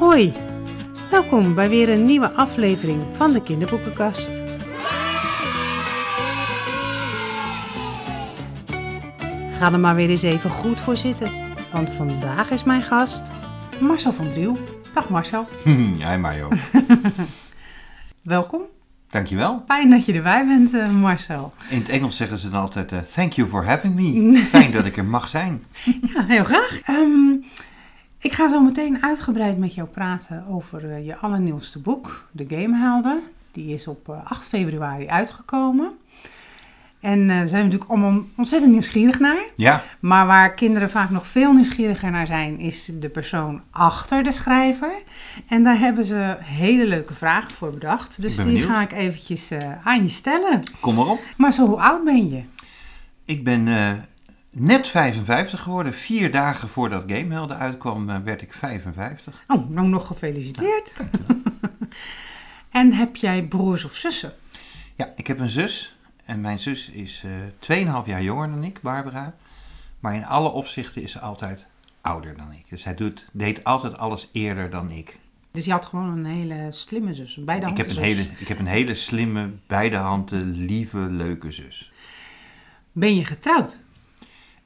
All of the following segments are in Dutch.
Hoi, welkom bij weer een nieuwe aflevering van de Kinderboekenkast. Ga er maar weer eens even goed voor zitten, want vandaag is mijn gast Marcel van Driel. Dag Marcel. Hi Mario. Welkom. Dankjewel. Fijn dat je erbij bent, eh, Marcel. In het Engels zeggen ze dan altijd, eh, thank you for having me. Fijn dat ik er mag zijn. Ja, heel graag. Ehm, ik ga zo meteen uitgebreid met jou praten over eh, je allernieuwste boek, De Gamehelden. Die is op eh, 8 februari uitgekomen. En eh, daar zijn we natuurlijk allemaal ontzettend nieuwsgierig naar. Ja, Maar waar kinderen vaak nog veel nieuwsgieriger naar zijn, is de persoon achter de schrijver. En daar hebben ze hele leuke vragen voor bedacht. Dus die benieuwd. ga ik eventjes eh, aan je stellen. kom maar op. Maar zo, hoe oud ben je? Ik ben eh, net 55 geworden. Vier dagen voordat Gamehelden uitkwam, eh, werd ik 55. Oh, nou nog gefeliciteerd. en heb jij broers of zussen? Ja, ik heb een zus. En mijn zus is eh 2,5 jaar jonger dan ik, Barbara. Maar in alle opzichten is ze altijd ouder dan ik. Dus zij doet, deed altijd alles eerder dan ik. Dus je had gewoon een hele slimme zus, een beide Ik heb, een zus. hele, ik heb een hele slimme, beide handen, lieve, leuke zus. Ben je getrouwd?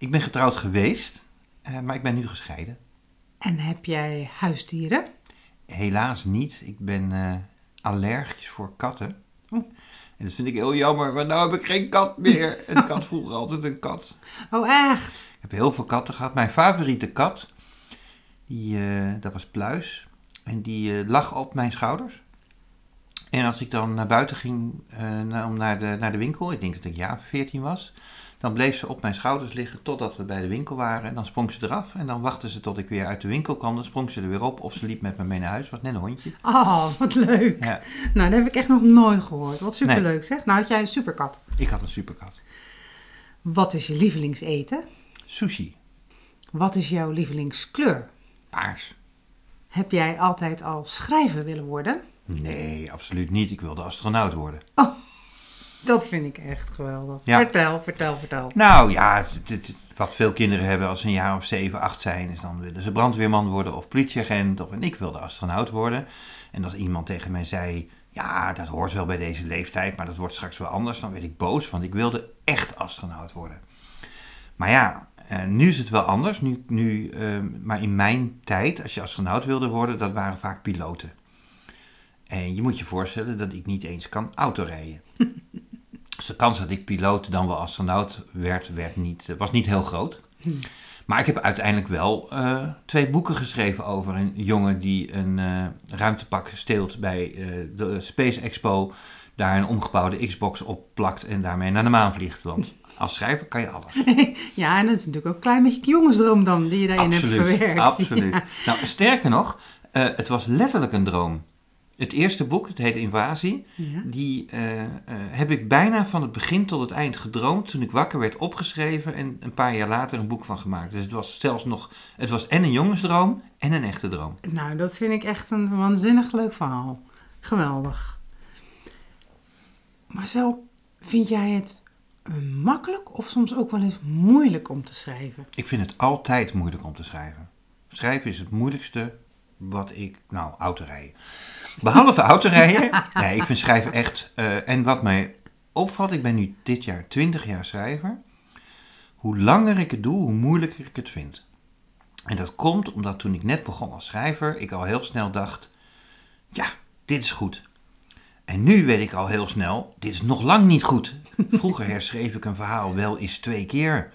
Ik ben getrouwd geweest, eh, maar ik ben nu gescheiden. En heb jij huisdieren? Helaas niet. Ik ben eh, allergisch voor katten. Oh. En dat vind ik heel jammer, want nou heb ik geen kat meer. En ik had vroeger altijd een kat. Oh, echt? Ik heb heel veel katten gehad. Mijn favoriete kat, die, eh, dat was Pluis. En die lag op mijn schouders. En als ik dan naar buiten ging om naar de, naar de winkel, ik denk dat ik ja 14 was, dan bleef ze op mijn schouders liggen totdat we bij de winkel waren. En dan sprong ze eraf. En dan wachtte ze tot ik weer uit de winkel kwam. Dan sprong ze er weer op of ze liep met me mee naar huis. Was net een hondje. Oh, wat leuk. Ja, Nou, dat heb ik echt nog nooit gehoord. Wat superleuk zeg. Nou, had jij een superkat. ik had een superkat. Wat is je lievelingseten? Sushi. Wat is jouw lievelingskleur? Paars. Heb jij altijd al schrijver willen worden? Nee, absoluut niet. Ik wilde astronaut worden. Dat vind ik echt geweldig. Ja. Vertel, vertel, vertel. Nou ja, het- het- het- wat veel kinderen hebben als ze een jaar of zeven, acht zijn, is dan willen ze brandweerman worden of politieagent. Of, en ik wilde astronaut worden. En als iemand tegen mij zei, ja, dat hoort wel bij deze leeftijd, maar dat wordt straks wel anders, dan werd ik boos, want ik wilde echt astronaut worden. Maar ja, eh, nu is het wel anders. Nu, nu, eh, maar in mijn tijd, als je astronaut wilde worden, dat waren vaak piloten. En je moet je voorstellen dat ik niet eens kan autorijden. Dus de kans dat ik piloot dan wel astronaut werd, werd niet, eh, was niet heel groot. Maar ik heb uiteindelijk wel eh, twee boeken geschreven over een jongen die een eh, ruimtepak steelt bij de Space Expo. Daar een omgebouwde Xbox op plakt en daarmee naar de maan vliegt. Want als schrijver kan je alles. Ja, en dat is natuurlijk ook een klein beetje jongensdroom dan, die je daarin hebt verwerkt. absoluut. Nou, sterker nog, het was letterlijk een droom. Het eerste boek, het heet Invasie, Ja. die eh, eh, heb ik bijna van het begin tot het eind gedroomd. Toen ik wakker werd opgeschreven en een paar jaar later een boek van gemaakt. Dus het was zelfs nog, het was en een jongensdroom en een echte droom. Nou, dat vind ik echt een waanzinnig leuk verhaal. Geweldig. Marcel, vind jij het eh, makkelijk of soms ook wel eens moeilijk om te schrijven? Ik vind het altijd moeilijk om te schrijven. Schrijven is het moeilijkste wat ik, nou, autorijden. Behalve autorijden, nee, ik vind schrijven echt, eh, en wat mij opvalt, ik ben nu dit jaar 20 jaar schrijver. Hoe langer ik het doe, hoe moeilijker ik het vind. En dat komt omdat toen ik net begon als schrijver, ik al heel snel dacht, ja, dit is goed. En nu weet ik al heel snel, dit is nog lang niet goed. Vroeger herschreef ik een verhaal wel eens twee keer.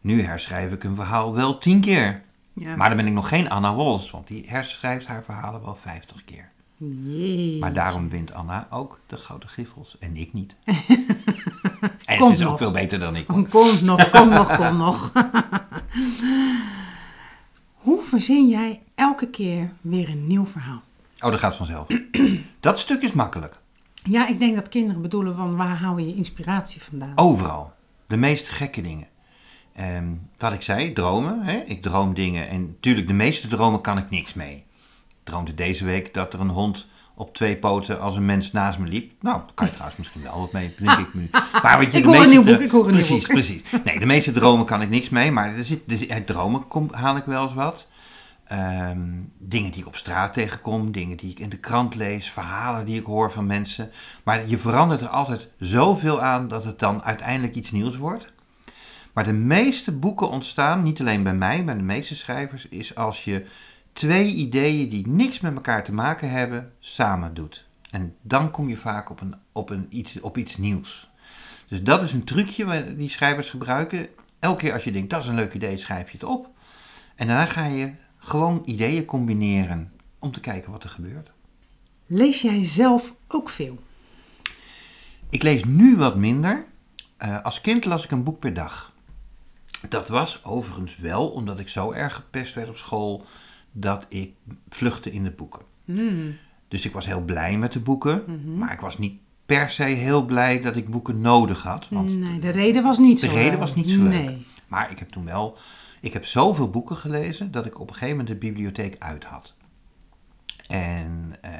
Nu herschrijf ik een verhaal wel tien keer. Ja. Maar dan ben ik nog geen Anna Wolfs, want die herschrijft haar verhalen wel vijftig keer. Jee. Maar daarom wint Anna ook de Gouden Griffels en ik niet. en ze Komt is ook veel beter dan ik. Kom, kom nog, kom nog, kom nog. Hoe verzin jij elke keer weer een nieuw verhaal? Oh, dat gaat vanzelf. dat stuk is makkelijk. Ja, ik denk dat kinderen bedoelen van waar hou je je inspiratie vandaan? Overal. De meest gekke dingen. Ehm, wat ik zei, dromen. Hè? Ik droom dingen. En natuurlijk, de meeste dromen kan ik niks mee. Ik droomde deze week dat er een hond op twee poten als een mens naast me liep. Nou, daar kan je trouwens misschien wel wat mee, denk ik nu. Maar wat je, Ik de hoor een nieuw boek, ik hoor een nieuw precies, boek. Precies, Nee, de meeste dromen kan ik niks mee, maar er zit, er uit dromen kom, haal ik wel eens wat. Ehm, dingen die ik op straat tegenkom, dingen die ik in de krant lees, verhalen die ik hoor van mensen. Maar je verandert er altijd zoveel aan dat het dan uiteindelijk iets nieuws wordt. Maar de meeste boeken ontstaan, niet alleen bij mij, maar de meeste schrijvers, is als je twee ideeën die niks met elkaar te maken hebben, samen doet. En dan kom je vaak op, een, op, een iets, op iets nieuws. Dus dat is een trucje die schrijvers gebruiken. Elke keer als je denkt, dat is een leuk idee, schrijf je het op. En daarna ga je gewoon ideeën combineren om te kijken wat er gebeurt. Lees jij zelf ook veel? Ik lees nu wat minder. Uh, als kind las ik een boek per dag. Dat was overigens wel omdat ik zo erg gepest werd op school dat ik vluchtte in de boeken. Hmm. Dus ik was heel blij met de boeken, Mhm. maar ik was niet per se heel blij dat ik boeken nodig had. Want Nee, de reden was niet de zo reden leuk. was niet zo leuk. Nee. Maar ik heb toen wel, ik heb zoveel boeken gelezen dat ik op een gegeven moment de bibliotheek uit had. En eh,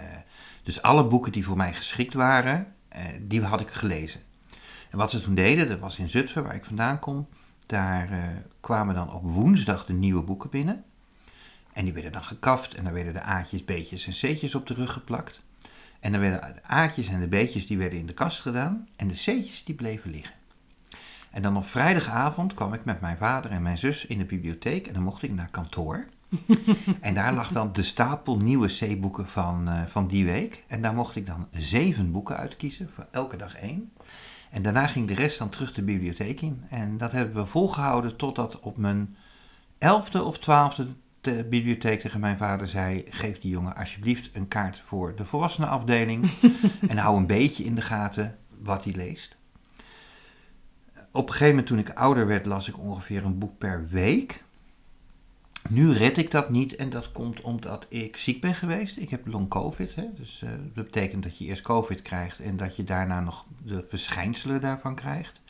dus alle boeken die voor mij geschikt waren, eh, die had ik gelezen. En wat ze toen deden, dat was in Zutphen, waar ik vandaan kom, daar eh, kwamen dan op woensdag de nieuwe boeken binnen. En die werden dan gekaft en dan werden de A'tjes, B'tjes en C'tjes op de rug geplakt. En dan werden de A'tjes en de B'tjes die werden in de kast gedaan en de C'tjes die bleven liggen. En dan op vrijdagavond kwam ik met mijn vader en mijn zus in de bibliotheek en dan mocht ik naar kantoor. en daar lag dan de stapel nieuwe C-boeken van, eh, van die week. En daar mocht ik dan zeven boeken uitkiezen, voor elke dag één. En daarna ging de rest dan terug de bibliotheek in. En dat hebben we volgehouden totdat op mijn elfde of twaalfde de bibliotheek tegen mijn vader zei: Geef die jongen alsjeblieft een kaart voor de volwassenenafdeling. en hou een beetje in de gaten wat hij leest. Op een gegeven moment, toen ik ouder werd, las ik ongeveer een boek per week. Nu red ik dat niet en dat komt omdat ik ziek ben geweest. Ik heb long covid, hè? dus eh, dat betekent dat je eerst covid krijgt en dat je daarna nog de verschijnselen daarvan krijgt.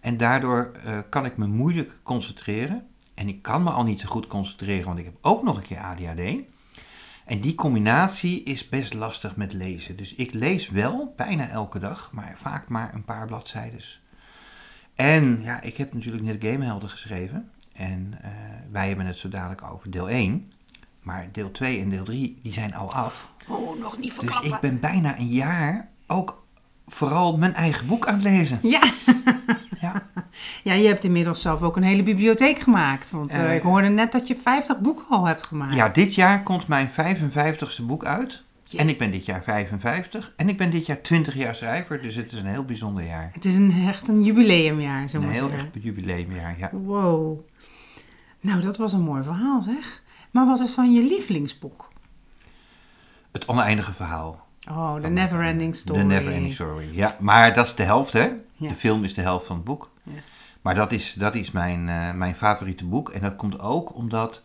En daardoor eh, kan ik me moeilijk concentreren. En ik kan me al niet zo goed concentreren, want ik heb ook nog een keer ADHD. En die combinatie is best lastig met lezen. Dus ik lees wel bijna elke dag, maar vaak maar een paar bladzijden. En ja, ik heb natuurlijk net Gamehelden geschreven. En eh, wij hebben het zo dadelijk over deel 1. Maar deel 2 en deel 3, die zijn al af. Oh, nog niet Dus verklappen. ik ben bijna een jaar ook vooral mijn eigen boek aan het lezen. Ja. Ja. ja, je hebt inmiddels zelf ook een hele bibliotheek gemaakt. Want eh, Eh, ik hoorde net dat je 50 boeken al hebt gemaakt. ja, dit jaar komt mijn 55ste boek uit. En ik ben dit jaar 55. En ik ben dit jaar 20 jaar schrijver. Dus het is een heel bijzonder jaar. Het is een, echt een jubileumjaar, zo Een heel zeggen. echt jubileumjaar, ja. Wow. Nou, dat was een mooi verhaal, zeg. Maar wat is dan je lievelingsboek? Het oneindige verhaal. Oh, The Neverending Story. The Neverending Story. Ja, maar dat is de helft, hè? Ja. De film is de helft van het boek. Ja. Maar dat is, dat is mijn, eh, mijn favoriete boek. En dat komt ook omdat,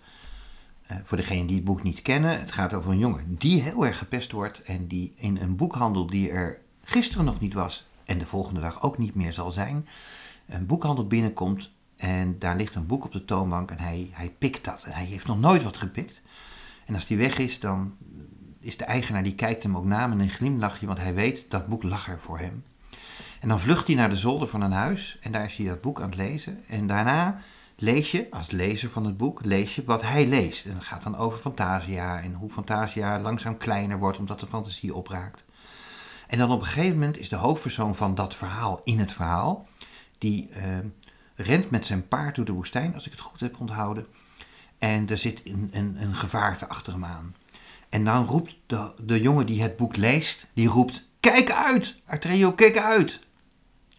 eh, voor degenen die het boek niet kennen, het gaat over een jongen die heel erg gepest wordt. En die in een boekhandel die er gisteren nog niet was en de volgende dag ook niet meer zal zijn, een boekhandel binnenkomt. En daar ligt een boek op de toonbank en hij, hij pikt dat. En hij heeft nog nooit wat gepikt. En als die weg is, dan is de eigenaar, die kijkt hem ook na met een glimlachje, want hij weet dat boek lag er voor hem. En dan vlucht hij naar de zolder van een huis en daar is hij dat boek aan het lezen. En daarna lees je, als lezer van het boek, lees je wat hij leest. En dat gaat dan over Fantasia en hoe Fantasia langzaam kleiner wordt omdat de fantasie opraakt. En dan op een gegeven moment is de hoofdpersoon van dat verhaal in het verhaal, die eh, rent met zijn paard door de woestijn, als ik het goed heb onthouden. En er zit een, een, een gevaarte achter hem aan. En dan roept de, de jongen die het boek leest, die roept, kijk uit, Artreo, kijk uit.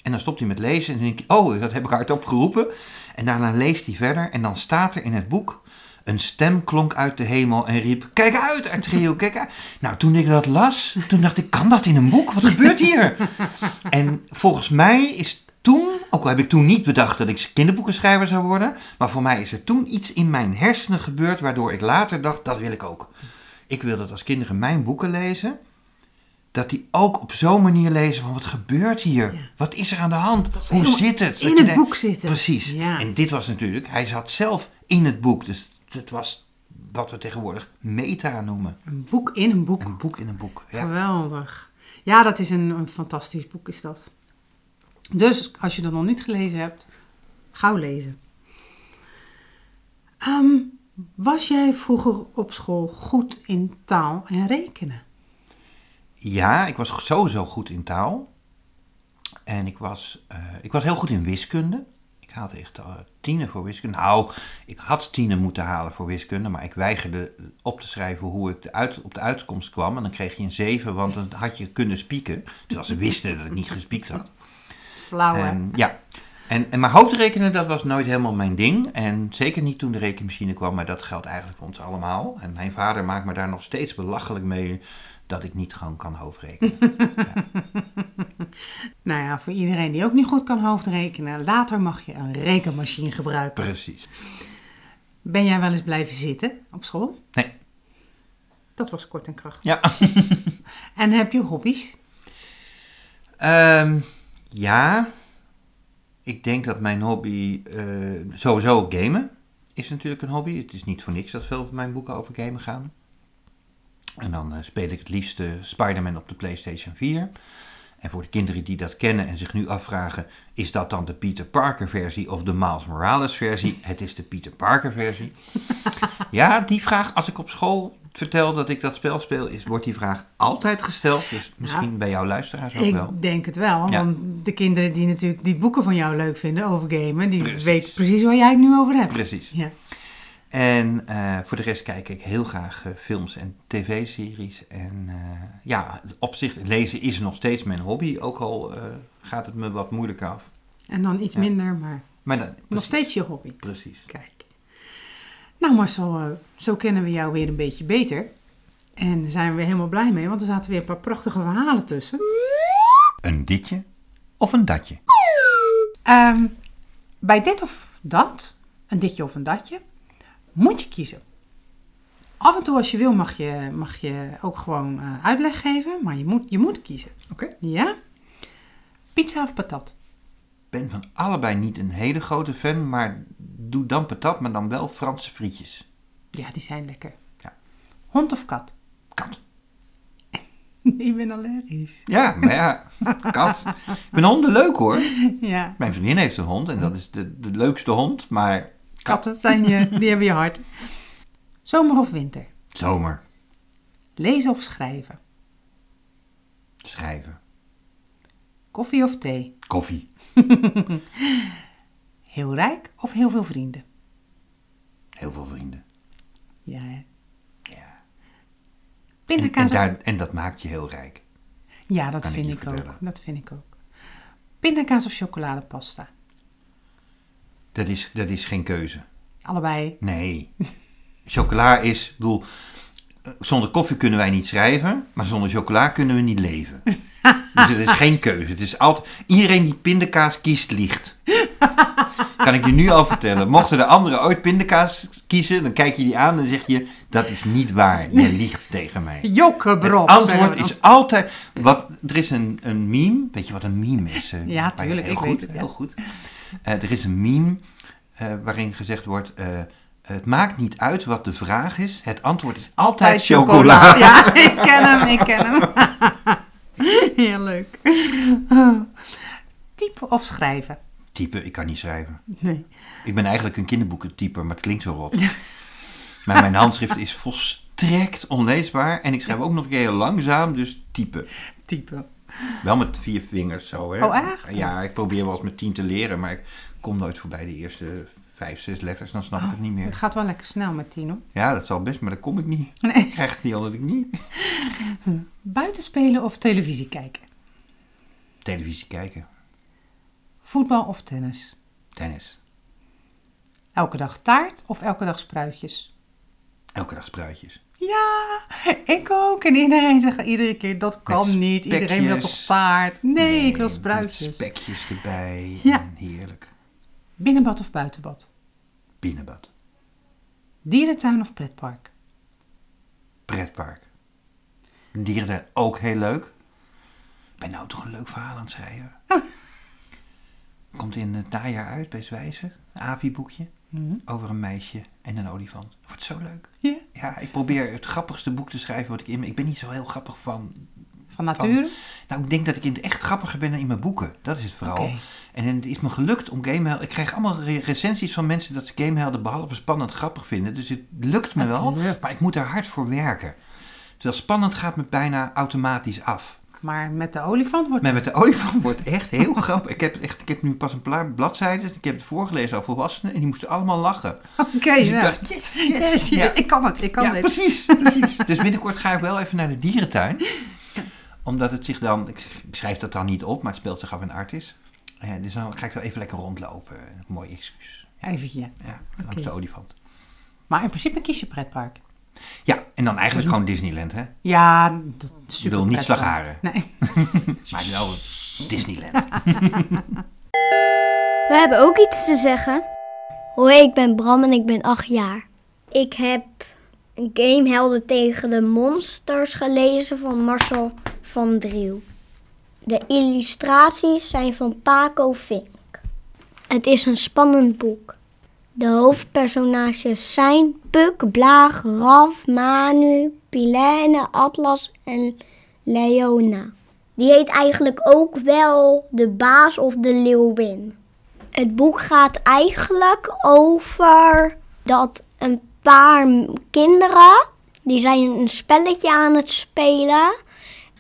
En dan stopt hij met lezen en dan denk je, oh, dat heb ik hardop geroepen. En daarna leest hij verder en dan staat er in het boek, een stem klonk uit de hemel en riep, kijk uit, Artreo, kijk uit. Nou, toen ik dat las, toen dacht ik, kan dat in een boek? Wat gebeurt hier? En volgens mij is ook al heb ik toen niet bedacht dat ik kinderboekenschrijver zou worden, maar voor mij is er toen iets in mijn hersenen gebeurd waardoor ik later dacht, dat wil ik ook. Ik wil dat als kinderen mijn boeken lezen, dat die ook op zo'n manier lezen van wat gebeurt hier? Ja. Wat is er aan de hand? Hoe zit het? In het boek zitten. Precies. Ja. En dit was natuurlijk, hij zat zelf in het boek. Dus het was wat we tegenwoordig meta noemen. Een boek in een boek. Een boek in een boek. Ja. Geweldig. Ja, dat is een, een fantastisch boek, is dat. Dus als je dat nog niet gelezen hebt, gauw lezen. Ehm, Was jij vroeger op school goed in taal en rekenen? Ja, ik was sowieso goed in taal. En ik was, eh, ik was heel goed in wiskunde. Ik haalde echt uh, tienen voor wiskunde. Nou, ik had tienen moeten halen voor wiskunde, maar ik weigerde op te schrijven hoe ik uit, op de uitkomst kwam. En dan kreeg je een zeven, want dan had je kunnen spieken. Terwijl ze wisten dat ik niet gespiekt had. Flauw, hè? En, ja. En, en maar hoofdrekenen, dat was nooit helemaal mijn ding. En zeker niet toen de rekenmachine kwam, maar dat geldt eigenlijk voor ons allemaal. En mijn vader maakt me daar nog steeds belachelijk mee dat ik niet gewoon kan hoofdrekenen. Nou ja, voor iedereen die ook niet goed kan hoofdrekenen, later mag je een rekenmachine gebruiken. Precies. Ben jij wel eens blijven zitten op school? Nee. Dat was kort en krachtig. Ja. En heb je hobby's? Ehm, ja. Ik denk dat mijn hobby eh, sowieso gamen is natuurlijk een hobby. Het is niet voor niks dat veel van mijn boeken over gamen gaan. En dan eh, speel ik het liefst eh, Spider-Man op de PlayStation 4. En voor de kinderen die dat kennen en zich nu afvragen, is dat dan de Peter Parker versie of de Miles Morales versie? Het is de Peter Parker versie. ja, die vraag, als ik op school vertel dat ik dat spel speel, is, wordt die vraag altijd gesteld. Dus misschien bij jouw luisteraars ook Ik wel. denk het wel, Ja. want de kinderen die natuurlijk die boeken van jou leuk vinden over gamen, die Precies. weten precies waar jij het nu over hebt. Precies. Ja. En eh, voor de rest kijk ik heel graag eh, films en tv-series. En eh, ja, op zich, lezen is nog steeds mijn hobby, ook al gaat het me wat moeilijker af. En dan iets Ja. minder, maar Maar dan, nog steeds je hobby. Precies. Kijk. Nou Marcel, eh, zo kennen we jou weer een beetje beter. En daar zijn we weer helemaal blij mee, want er zaten weer een paar prachtige verhalen tussen. Een ditje of een datje? Ehm, bij dit of dat, een ditje of een datje, moet je kiezen. Af en toe als je wil mag je, mag je ook gewoon eh, uitleg geven, maar je moet, je moet kiezen. Oké. Ja? Pizza of patat? ben van allebei niet een hele grote fan, maar doe dan patat, maar dan wel Franse frietjes. Ja, die zijn lekker. Ja. Hond of kat? Kat. Ik ben allergisch. Ja, maar ja, kat. Ik vind honden leuk hoor. Ja, Mijn vriendin heeft een hond en dat is de, de leukste hond, maar kat. katten zijn je, die hebben je hart. Zomer of winter? Zomer. Lezen of schrijven? Schrijven. Koffie of thee? Koffie. Heel rijk of heel veel vrienden? Heel veel vrienden. Ja, hè? Ja. En, Pindakaas en, daar, en dat maakt je heel rijk. Ja, dat Kan vind ik, ook. Dat vind ik ook. Pindakaas of chocoladepasta? Dat is, dat is geen keuze. Allebei. Nee. Chocola is, ik bedoel, eh, zonder koffie kunnen wij niet schrijven, maar zonder chocola kunnen we niet leven. dus het is geen keuze. Het is altijd, iedereen die pindakaas kiest, liegt. Kan ik je nu al vertellen. Mochten de anderen ooit pindakaas kiezen, dan kijk je die aan en zeg je, dat is niet waar. Je liegt tegen mij. Het Jokkebrok. antwoord is altijd, wat, er is een, een meme, weet je wat een meme is? eh, Ja, tuurlijk, heel ik goed, weet het, Heel goed. Eh, er is een meme eh, waarin gezegd wordt, het maakt niet uit wat de vraag is, het antwoord is altijd, chocola. Ja, ik ken hem, ik ken hem. Heel leuk. Typen of schrijven? Type, ik kan niet schrijven. Nee. Ik ben eigenlijk een kinderboekentyper, maar het klinkt zo rot. maar mijn handschrift is volstrekt onleesbaar en ik schrijf ook nog een keer heel langzaam, dus type. Type. Wel met vier vingers zo, hè. Oh, echt? Ja, ik probeer wel eens met tien te leren, maar ik kom nooit voorbij de eerste vijf, zes letters, dan snap ik het niet Het meer. gaat wel lekker snel met Tino. Ja, dat zal best, maar dan kom ik niet. Nee. Ik krijg het niet onder de knie. Buiten spelen of televisie kijken? Televisie kijken, Voetbal of tennis? tennis, Elke dag taart of elke dag spruitjes? elke dag spruitjes. Ja, ik ook. En iedereen zegt iedere keer, dat kan Met niet. Iedereen wil toch taart? Nee, ik wil spruitjes. spekjes erbij, Ja. en heerlijk. Binnenbad of buitenbad? Binnenbad, Dierentuin of pretpark? pretpark. Dieren zijn ook heel leuk. Ik ben nou toch een leuk verhaal aan het schrijven. Komt in het najaar uit bij Zwijzen, een AVI-boekje. Hm? Over een meisje en een olifant. Wordt zo leuk. Ja. Ja, ik probeer het grappigste boek te schrijven wat ik in. Ik ben niet zo heel grappig van, Van nature? Nou, ik denk dat ik in het echt grappiger ben dan in mijn boeken. Dat is het vooral. En het is me gelukt om gamehelden... Ik krijg allemaal re- recensies van mensen dat ze gamehelden behalve spannend grappig vinden. Dus het lukt me wel, maar ik moet er hard voor werken. Terwijl spannend gaat me bijna automatisch af. Maar met de olifant wordt Maar met de olifant wordt echt heel grappig. Ik heb, echt, ik heb nu pas een paar bladzijden. Ik heb het voorgelezen aan volwassenen en die moesten allemaal lachen. Oké, Dus ik nou. dacht, yes, yes. Yes, Ja. ik kan het, ik kan ja, dit. precies, precies. Dus binnenkort ga ik wel even naar de dierentuin. Omdat het zich dan, ik ik schrijf dat dan niet op, maar het speelt zich af in Artis. Ja, dus dan ga ik wel even lekker rondlopen. Mooi excuus. Eventje. Ja, langs de olifant. Maar in principe kies je pretpark. Ja, en dan eigenlijk gewoon Disneyland, hè? Ja, dat is Ik super bedoel, niet prettig. Slagharen, Nee. maar wel Disneyland. We hebben ook iets te zeggen. Hoi, ik ben Bram en ik ben 8 jaar. Ik heb een Gamehelden tegen de monsters gelezen van Marcel van Driel. De illustraties zijn van Paco Vink. Het is een spannend boek. De hoofdpersonages zijn Puk, Blaag, Raf, Manu, Pilene, Atlas en Leona. Die heet eigenlijk ook wel de baas of de leeuwin. Het boek gaat eigenlijk over dat een paar kinderen, die zijn een spelletje aan het spelen.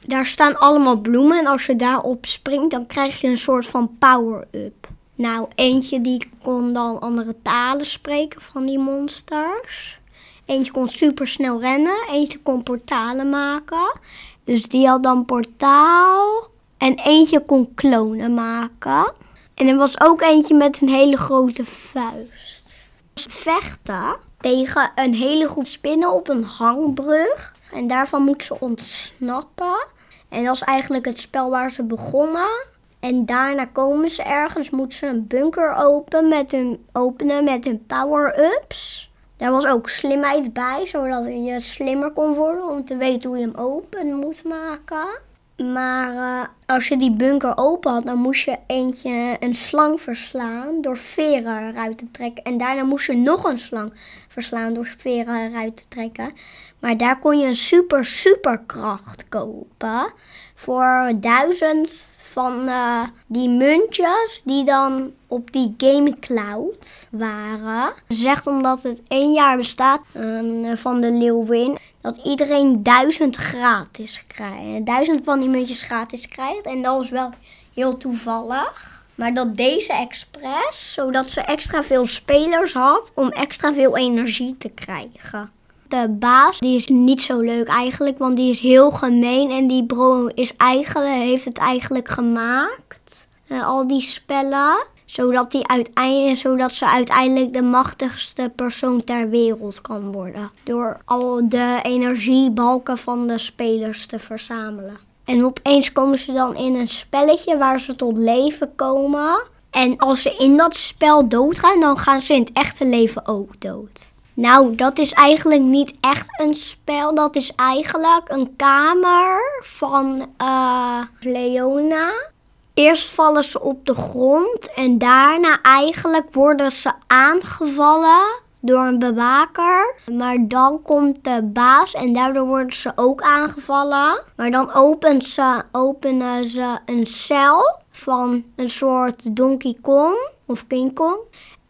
Daar staan allemaal bloemen en als je daarop springt, dan krijg je een soort van power-up. Nou, eentje die kon dan andere talen spreken van die monsters. Eentje kon super snel rennen, eentje kon portalen maken. Dus die had dan portaal. En eentje kon klonen maken. En er was ook eentje met een hele grote vuist. Vechten tegen een hele groep spinnen op een hangbrug. En daarvan moet ze ontsnappen. En dat is eigenlijk het spel waar ze begonnen. En daarna komen ze ergens, moeten ze een bunker open met hun, openen met hun power-ups. Daar was ook slimheid bij, zodat je slimmer kon worden om te weten hoe je hem open moet maken. Maar eh, als je die bunker open had, dan moest je eentje een slang verslaan door veren eruit te trekken. En daarna moest je nog een slang verslaan door veren eruit te trekken. Maar daar kon je een super, super kracht kopen voor duizend van eh, die muntjes die dan op die Game Cloud waren. Zegt omdat het één jaar bestaat ehm, van de Leeuwin, dat iedereen duizend gratis krijgt. Duizend van die muntjes gratis krijgt. En dat was wel heel toevallig. Maar dat deze expres, zodat ze extra veel spelers had om extra veel energie te krijgen. De baas die is niet zo leuk eigenlijk, want die is heel gemeen en die bro is eigenlijk, heeft het eigenlijk gemaakt. eh, al die spellen, zodat, die uiteindelijk, zodat ze uiteindelijk de machtigste persoon ter wereld kan worden. Door al de energiebalken van de spelers te verzamelen. En opeens komen ze dan in een spelletje waar ze tot leven komen. En als ze in dat spel doodgaan, dan gaan ze in het echte leven ook dood. Nou, dat is eigenlijk niet echt een spel. Dat is eigenlijk een kamer van eh, Leona. Eerst vallen ze op de grond en daarna eigenlijk worden ze aangevallen door een bewaker. Maar dan komt de baas en daardoor worden ze ook aangevallen. Maar dan opent ze, openen ze een cel van een soort Donkey Kong of King Kong.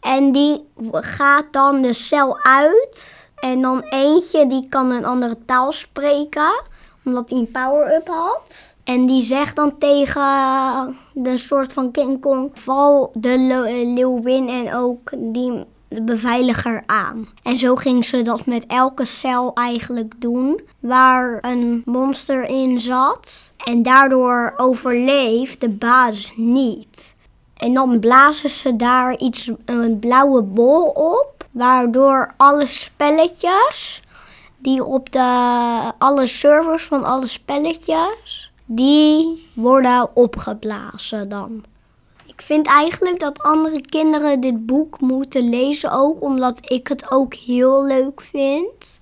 En die gaat dan de cel uit. En dan eentje die kan een andere taal spreken, omdat hij een power-up had. En die zegt dan tegen de soort van King Kong, val de le- leeuwin en ook die beveiliger aan. En zo ging ze dat met elke cel eigenlijk doen, waar een monster in zat. En daardoor overleeft de baas niet. En dan blazen ze daar iets, een blauwe bol op. Waardoor alle spelletjes die op de alle servers van alle spelletjes, die worden opgeblazen dan. Ik vind eigenlijk dat andere kinderen dit boek moeten lezen ook, omdat ik het ook heel leuk vind.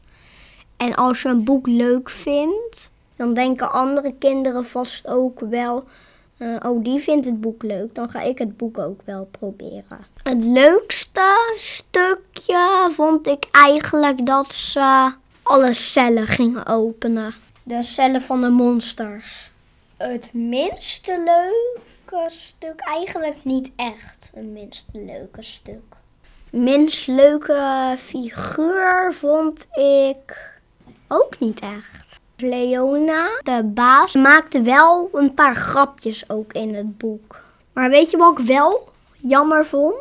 En als je een boek leuk vindt, dan denken andere kinderen vast ook wel, eh, oh die vindt het boek leuk, dan ga ik het boek ook wel proberen. Het leukste stukje vond ik eigenlijk dat ze alle cellen gingen openen. De cellen van de monsters. Het minste leuke stuk eigenlijk niet echt. Een minste leuke stuk. Minst leuke figuur vond ik ook niet echt. Leona, de baas, maakte wel een paar grapjes ook in het boek. Maar weet je wat ik wel jammer vond?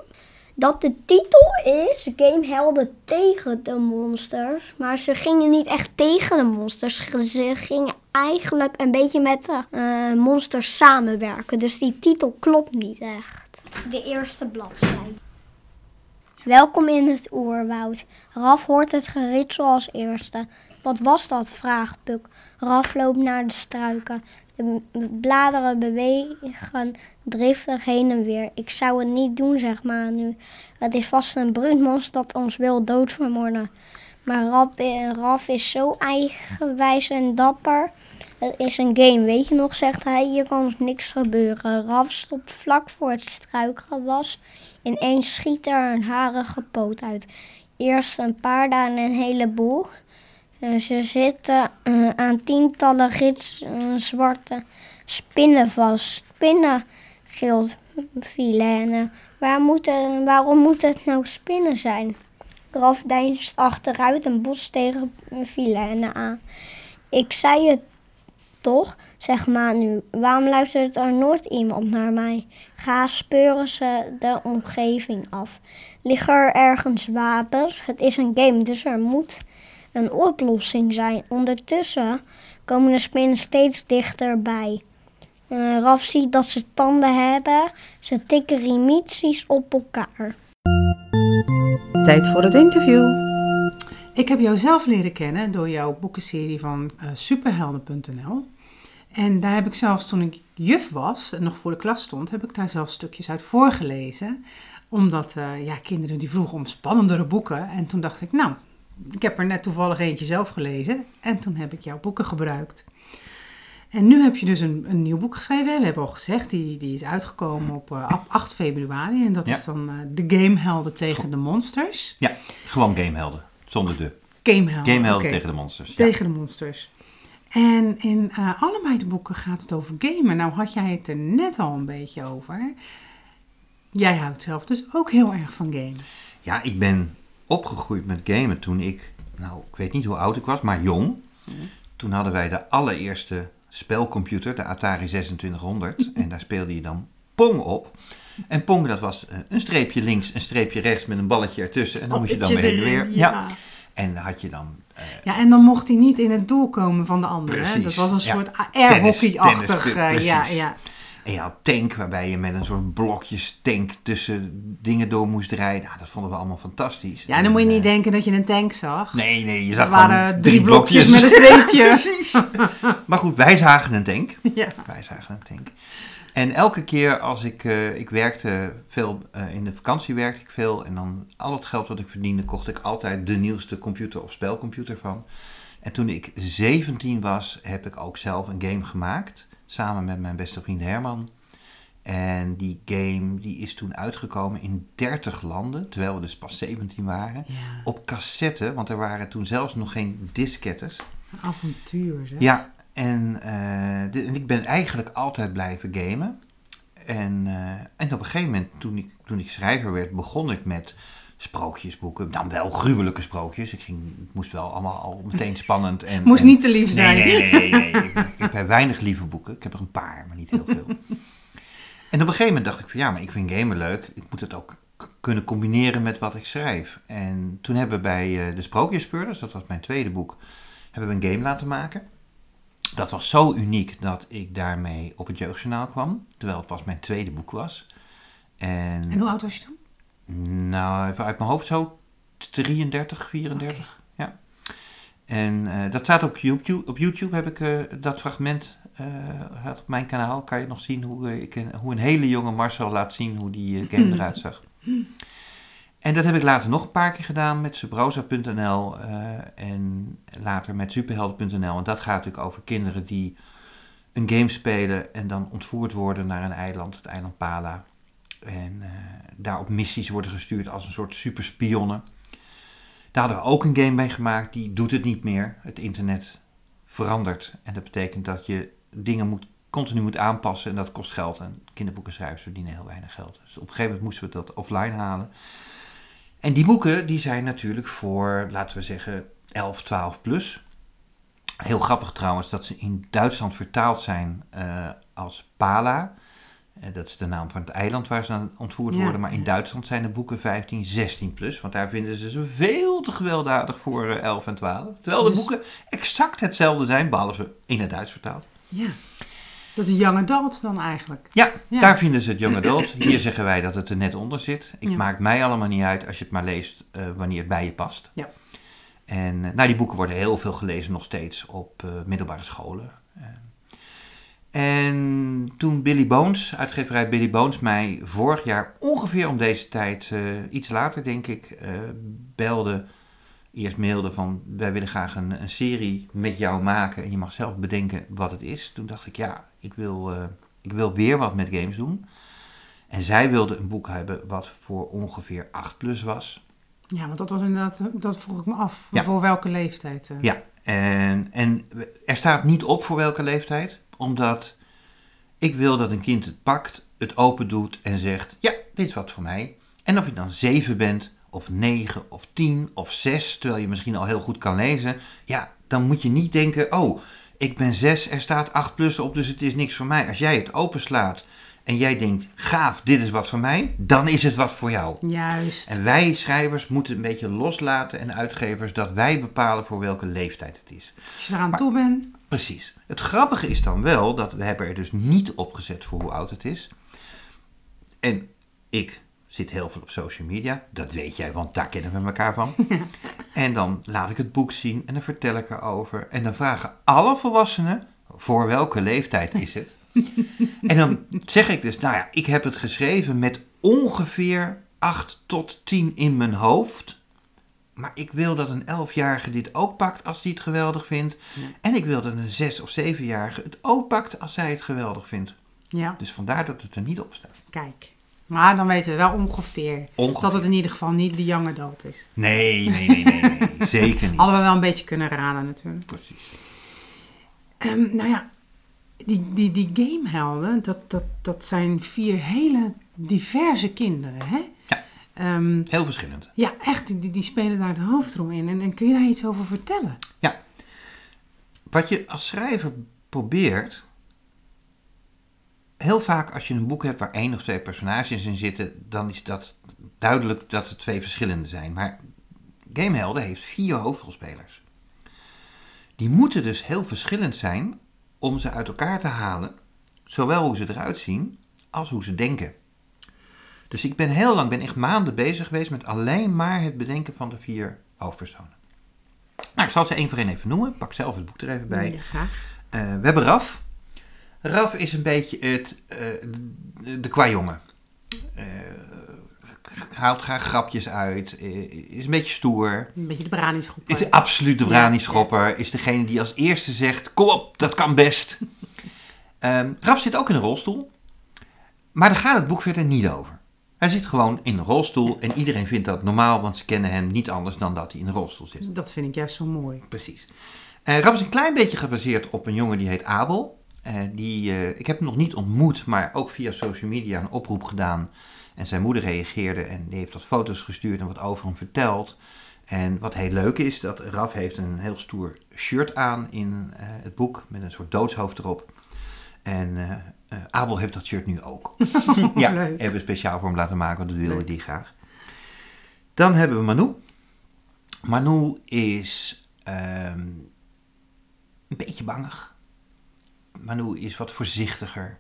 Dat de titel is Gamehelden tegen de monsters. Maar ze gingen niet echt tegen de monsters. Ze gingen eigenlijk een beetje met de eh, monsters samenwerken. Dus die titel klopt niet echt. De eerste bladzijde. Welkom in het oerwoud. Raf hoort het geritsel als eerste. Wat was dat? vraagt Puk. Raf loopt naar de struiken. De bladeren bewegen driftig heen en weer. Ik zou het niet doen, zeg maar nu. Het is vast een bruutmonster dat ons wil doodvermoorden. Maar Raf, Raf is zo eigenwijs en dapper. Het is een game, weet je nog, zegt hij. Hier kan niks gebeuren. Raf stopt vlak voor het struikgewas. Ineens schiet er een harige poot uit. Eerst een paar, dan een heleboel. Uh, ze zitten uh, aan tientallen uh, zwarte spinnen vast. Spinnen, gilt Vilaine. Waar waarom moet het nou spinnen zijn? Raf deinst achteruit en botst tegen Vilaine aan. Ik zei het toch, zeg maar nu. Waarom luistert er nooit iemand naar mij? Ga speuren ze de omgeving af. Liggen er ergens wapens? Het is een game, dus er moet een oplossing zijn. Ondertussen komen de spinnen steeds dichterbij. Uh, Raf ziet dat ze tanden hebben. Ze tikken remities op elkaar. Tijd voor het interview. Ik heb jou zelf leren kennen door jouw boekenserie van uh, superhelden.nl. En daar heb ik zelfs toen ik juf was en nog voor de klas stond, heb ik daar zelfs stukjes uit voorgelezen. Omdat uh, ja, kinderen die vroegen om spannendere boeken. En toen dacht ik, nou, ik heb er net toevallig eentje zelf gelezen. En toen heb ik jouw boeken gebruikt. En nu heb je dus een, een nieuw boek geschreven. We hebben al gezegd, die, die is uitgekomen op uh, 8 februari. En dat Ja. is dan uh, de Gamehelden tegen de monsters. Ja, gewoon gamehelden. Zonder de. Gamehelden. Tegen de monsters. Ja. Tegen de monsters. En in eh, allebei de boeken gaat het over gamen. Nou had jij het er net al een beetje over. Jij houdt zelf dus ook heel erg van gamen. ja, ik ben opgegroeid met gamen toen ik, nou, ik weet niet hoe oud ik was, maar jong. Toen hadden wij de allereerste spelcomputer, de Atari 2600. en daar speelde je dan Pong op. En Pong, dat was eh, een streepje links, een streepje rechts met een balletje ertussen. En dan moest je dan weer heen en weer. Ja. En dan had je dan eh, Ja, en dan mocht hij niet in het doel komen van de andere. Hè? Dat was een ja. soort airhockey-achtig. Tennis, eh, ja, ja. En had tank, waarbij je met een soort blokjes tank tussen dingen door moest rijden. Nou, dat vonden we allemaal fantastisch. ja, dan moet je En, niet eh, denken dat je een tank zag. Nee, nee, je zag waren drie blokjes met een streepje. Precies. Maar goed, wij zagen een tank. Ja. Wij zagen een tank. En elke keer als ik, eh, ik werkte veel, eh, in de vakantie werkte ik veel. En dan al het geld wat ik verdiende, kocht ik altijd de nieuwste computer of spelcomputer van. En toen ik 17 was, heb ik ook zelf een game gemaakt. Samen met mijn beste vriend Herman. En die game die is toen uitgekomen in 30 landen, terwijl we dus pas 17 waren. Ja, Op cassette, want er waren toen zelfs nog geen diskettes. avontuur. Zeg. Ja, en, eh, de- en ik ben eigenlijk altijd blijven gamen. En, eh, en op een gegeven moment, toen ik, toen ik schrijver werd, begon ik met sprookjesboeken. Dan wel gruwelijke sprookjes. Ik ging, het moest wel allemaal al meteen spannend. En, Moest en- niet te lief zijn. Nee, nee, nee. nee, nee. ik, ik heb weinig lieve boeken. Ik heb er een paar, maar niet heel veel. En op een gegeven moment dacht ik van ja, maar ik vind gamen leuk. Ik moet het ook kunnen combineren met wat ik schrijf. En toen hebben we bij eh, de Sprookjespeurders, dat was mijn tweede boek, hebben we een game laten maken. Dat was zo uniek dat ik daarmee op het jeugdjournaal kwam. Terwijl het pas mijn tweede boek was. En, En hoe oud was je toen? Nou, even uit mijn hoofd zo 33, 34. Ja. En eh, dat staat op YouTube. Op YouTube heb ik eh, dat fragment had op mijn kanaal. Kan je nog zien hoe, ik een, hoe een hele jonge Marcel laat zien hoe die game eruit zag. En dat heb ik later nog een paar keer gedaan met subrosa.nl en later met superhelden.nl. En dat gaat natuurlijk over kinderen die een game spelen en dan ontvoerd worden naar een eiland, het eiland Pala. En eh, daar op missies worden gestuurd als een soort superspionnen. Daar hadden we ook een game mee gemaakt, die doet het niet meer. Het internet verandert en dat betekent dat je dingen moet continu moet aanpassen en dat kost geld. En kinderboekenschrijvers verdienen heel weinig geld. Dus op een gegeven moment moesten we dat offline halen. En die boeken die zijn natuurlijk voor, laten we zeggen, 11, 12 plus. Heel grappig trouwens dat ze in Duitsland vertaald zijn uh, als Pala. Uh, dat is de naam van het eiland waar ze aan ontvoerd Ja, worden. Maar in ja. Duitsland zijn de boeken 15, 16 plus. Want daar vinden ze ze veel te gewelddadig voor eh, 11 en 12. Terwijl de Dus- boeken exact hetzelfde zijn, behalve in het Duits vertaald. Ja. Dat is young adult dan eigenlijk. Ja, Ja. daar vinden ze het young adult. Hier zeggen wij dat het er net onder zit. Ik Ja. maakt mij allemaal niet uit als je het maar leest eh, wanneer het bij je past. Ja. En eh, nou, die boeken worden heel veel gelezen nog steeds op eh, middelbare scholen. En toen Billy Bones, uitgeverij Billy Bones, mij vorig jaar ongeveer om deze tijd, eh, iets later denk ik, eh, belde, eerst mailde van wij willen graag een, een serie met jou maken en je mag zelf bedenken wat het is. Toen dacht ik ja, ik wil, eh, ik wil weer wat met games doen. En zij wilde een boek hebben wat voor ongeveer 8 plus was. Ja, want dat was inderdaad, dat vroeg ik me af. Ja. Voor welke leeftijd? Ja, en, en er staat niet op voor welke leeftijd, omdat ik wil dat een kind het pakt, het open doet en zegt: Ja, dit is wat voor mij. En of je dan zeven bent, of negen, of tien, of zes, terwijl je misschien al heel goed kan lezen, ja, dan moet je niet denken: Oh, ik ben zes, er staat 8 plus op, dus het is niks voor mij. Als jij het openslaat en jij denkt: Gaaf, dit is wat voor mij, dan is het wat voor jou. Juist. En wij schrijvers moeten een beetje loslaten en uitgevers dat wij bepalen voor welke leeftijd het is. Als je eraan toe bent. Precies. Het grappige is dan wel dat we hebben er dus niet op gezet voor hoe oud het is. En ik zit heel veel op social media. Dat weet jij, want daar kennen we elkaar van. En dan laat ik het boek zien en dan vertel ik erover. En dan vragen alle volwassenen voor welke leeftijd is het. en dan zeg ik dus, nou ja, ik heb het geschreven met ongeveer 8 tot 10 in mijn hoofd. Maar ik wil dat een 11-jarige dit ook pakt als hij het geweldig vindt. En ik wil dat een 6- of 7-jarige het ook pakt als zij het geweldig vindt. Ja, Dus vandaar dat het er niet op staat. kijk. Maar dan weten we wel ongeveer, Ongeveer. dat het in ieder geval niet de young adult is. Nee, nee, nee, nee, nee. zeker niet. Hadden we wel een beetje kunnen raden natuurlijk. Precies. Ehm, nou ja, die, die, die gamehelden, dat, dat, dat zijn vier hele diverse kinderen, hè? Ja. Ehm, Heel verschillend. ja, echt, die, die spelen daar de hoofdrol in. En, en kun je daar iets over vertellen? Wat je als schrijver probeert. Heel vaak als je een boek hebt waar één of twee personages in zitten, dan is dat duidelijk dat er twee verschillende zijn. Maar Gamehelden heeft vier hoofdrolspelers. Die moeten dus heel verschillend zijn om ze uit elkaar te halen, zowel hoe ze eruit zien als hoe ze denken. Dus ik ben heel lang, ben echt maanden bezig geweest met alleen maar het bedenken van de vier hoofdpersonen. Nou, ik zal ze één voor één even noemen. Ik pak zelf het boek er even bij. Ja, graag. Eh, we hebben Raf. Raf is een beetje het, eh, de, kwajongen. Eh, haalt graag grapjes uit. is een beetje stoer. Een beetje de branischop. Is absoluut de Ja, brani-schopper. Is degene die als eerste zegt, kom op, dat kan best. Ehm, Raf zit ook in een rolstoel. Maar daar gaat het boek verder niet over. Hij zit gewoon in een rolstoel en iedereen vindt dat normaal, want ze kennen hem niet anders dan dat hij in een rolstoel zit. Dat vind ik juist zo mooi. Precies. Eh Raf is een klein beetje gebaseerd op een jongen die heet Abel. Eh, die, eh, ik heb hem nog niet ontmoet, maar ook via social media een oproep gedaan. En zijn moeder reageerde en die heeft wat foto's gestuurd en wat over hem verteld. En wat heel leuk is, dat Raf heeft een heel stoer shirt aan in het boek met een soort doodshoofd erop. En eh, Abel heeft dat shirt nu ook. ja, Leuk. hebben we speciaal voor hem laten maken, want dat wilde Leuk. hij graag. Dan hebben we Manu. Manu is ehm, een beetje bangig. Manu is wat voorzichtiger.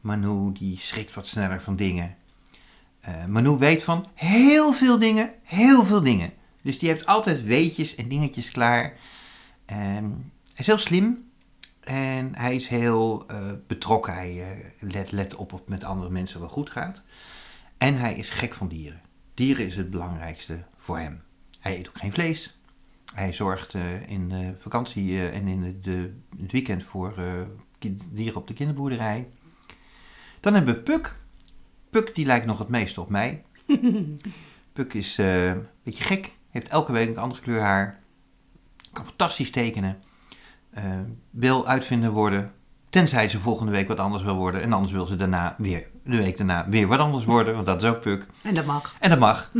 Manu die schrikt wat sneller van dingen. Eh, Manu weet van heel veel dingen, heel veel dingen. Dus die heeft altijd weetjes en dingetjes klaar. En hij is heel slim. En hij is heel eh, betrokken. Hij eh, let, let op of het met andere mensen wel goed gaat. En hij is gek van dieren. Dieren is het belangrijkste voor hem. Hij eet ook geen vlees. Hij zorgt eh, in de vakantie en in de, de, het weekend voor dieren op de kinderboerderij. Dan hebben we Puk. Puk die lijkt nog het meest op mij. Puk is een beetje gek. Heeft elke week een andere kleur haar. Kan fantastisch tekenen. Eh, wil uitvinder worden. Tenzij ze volgende week wat anders wil worden. En anders wil ze daarna weer, de week daarna weer wat anders worden. Want dat is ook Puk. En dat mag. En dat mag.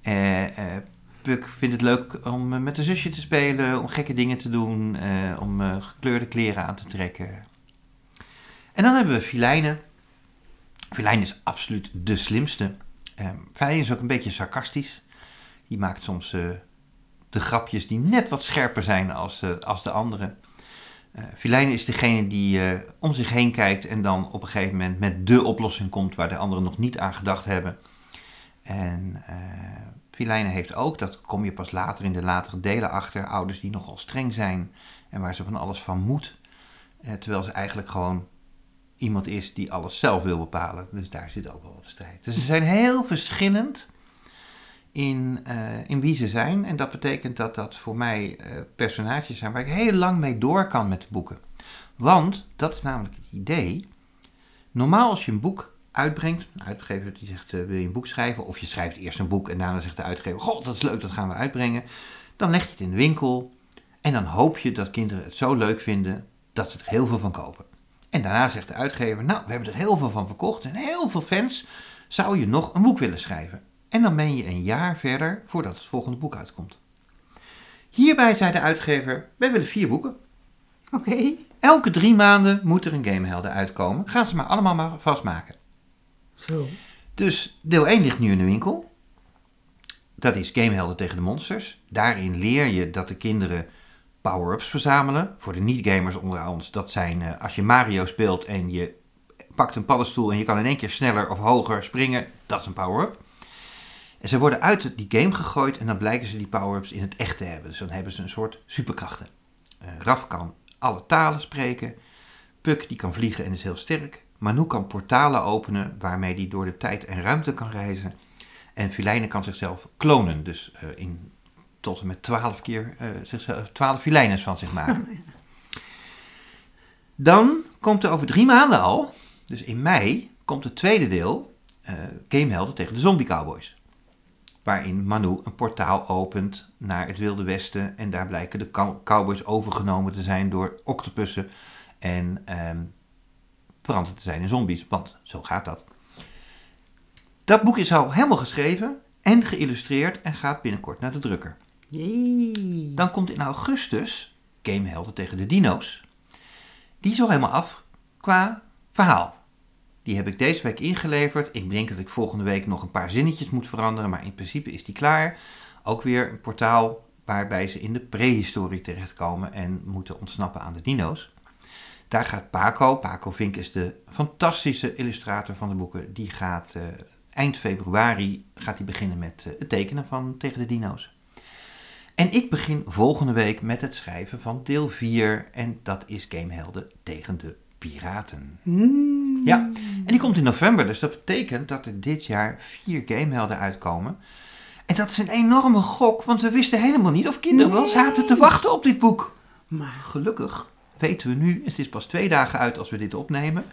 Eh, eh, Puk vindt het leuk om met een zusje te spelen. Om gekke dingen te doen. eh, om gekleurde kleren aan te trekken. En dan hebben we Filijne. Filijne is absoluut de slimste. Eh Filijne is ook een beetje sarcastisch. Die maakt soms de grapjes die net wat scherper zijn als, als de andere. Filijne is degene die eh, om zich heen kijkt en dan op een gegeven moment met de oplossing komt waar de anderen nog niet aan gedacht hebben. En Filijne heeft ook, dat kom je pas later in de latere delen achter, ouders die nogal streng zijn en waar ze van alles van moet. Terwijl ze eigenlijk gewoon iemand is die alles zelf wil bepalen. Dus daar zit ook wel wat strijd. Dus ze zijn heel verschillend in, eh, in wie ze zijn. En dat betekent dat dat voor mij eh, personages zijn waar ik heel lang mee door kan met de boeken. Want, dat is namelijk het idee. Normaal als je een boek uitbrengt, een uitgever die zegt eh, wil je een boek schrijven? Of je schrijft eerst een boek en daarna zegt de uitgever, god dat is leuk, dat gaan we uitbrengen. Dan leg je het in de winkel en dan hoop je dat kinderen het zo leuk vinden dat ze er heel veel van kopen. En daarna zegt de uitgever, nou we hebben er heel veel van verkocht en heel veel fans. Zou je nog een boek willen schrijven? En dan ben je een jaar verder voordat het volgende boek uitkomt. Hierbij zei de uitgever, wij willen vier boeken. Oké. Elke drie maanden moet er een gamehelden uitkomen. Gaan ze maar allemaal maar vastmaken. Zo. Dus deel 1 ligt nu in de winkel. Dat is Gamehelden tegen de monsters. Daarin leer je dat de kinderen power-ups verzamelen. Voor de niet-gamers onder ons, dat zijn eh, als je Mario speelt en je pakt een paddenstoel en je kan in één keer sneller of hoger springen, dat is een power-up. En ze worden uit die game gegooid en dan blijken ze die power-ups in het echt te hebben. Dus dan hebben ze een soort superkrachten. Eh, Raf kan alle talen spreken. Puck die kan vliegen en is heel sterk. Manu kan portalen openen waarmee hij door de tijd en ruimte kan reizen. En Filijne kan zichzelf klonen. Dus eh, in, tot en met twaalf keer eh, zichzelf, twaalf filijnes van zich maken. Dan komt er over drie maanden al, dus in mei, komt het tweede deel, eh Gamehelden tegen de Zombie Cowboys. Waarin Manu een portaal opent naar het Wilde Westen. En daar blijken de cow- cowboys overgenomen te zijn door octopussen. En ehm, veranderd te zijn in zombies. Want zo gaat dat. Dat boek is al helemaal geschreven en geïllustreerd en gaat binnenkort naar de drukker. Jee. Dan komt in augustus Gamehelden tegen de dino's. Die is al helemaal af qua verhaal. Die heb ik deze week ingeleverd. Ik denk dat ik volgende week nog een paar zinnetjes moet veranderen, maar in principe is die klaar. Ook weer een portaal waarbij ze in de prehistorie terechtkomen en moeten ontsnappen aan de dino's. Daar gaat Paco, Paco Vink is de fantastische illustrator van de boeken, die gaat eh, eind februari gaat hij beginnen met eh, het tekenen van Tegen de Dino's. En ik begin volgende week met het schrijven van deel 4 en dat is Gamehelden tegen de piraten. Mm. Ja, en die komt in november, dus dat betekent dat er dit jaar vier gamehelden uitkomen. En dat is een enorme gok, want we wisten helemaal niet of kinderen wel zaten te wachten op dit boek. Maar Gelukkig weten we nu, het is pas twee dagen uit als we dit opnemen,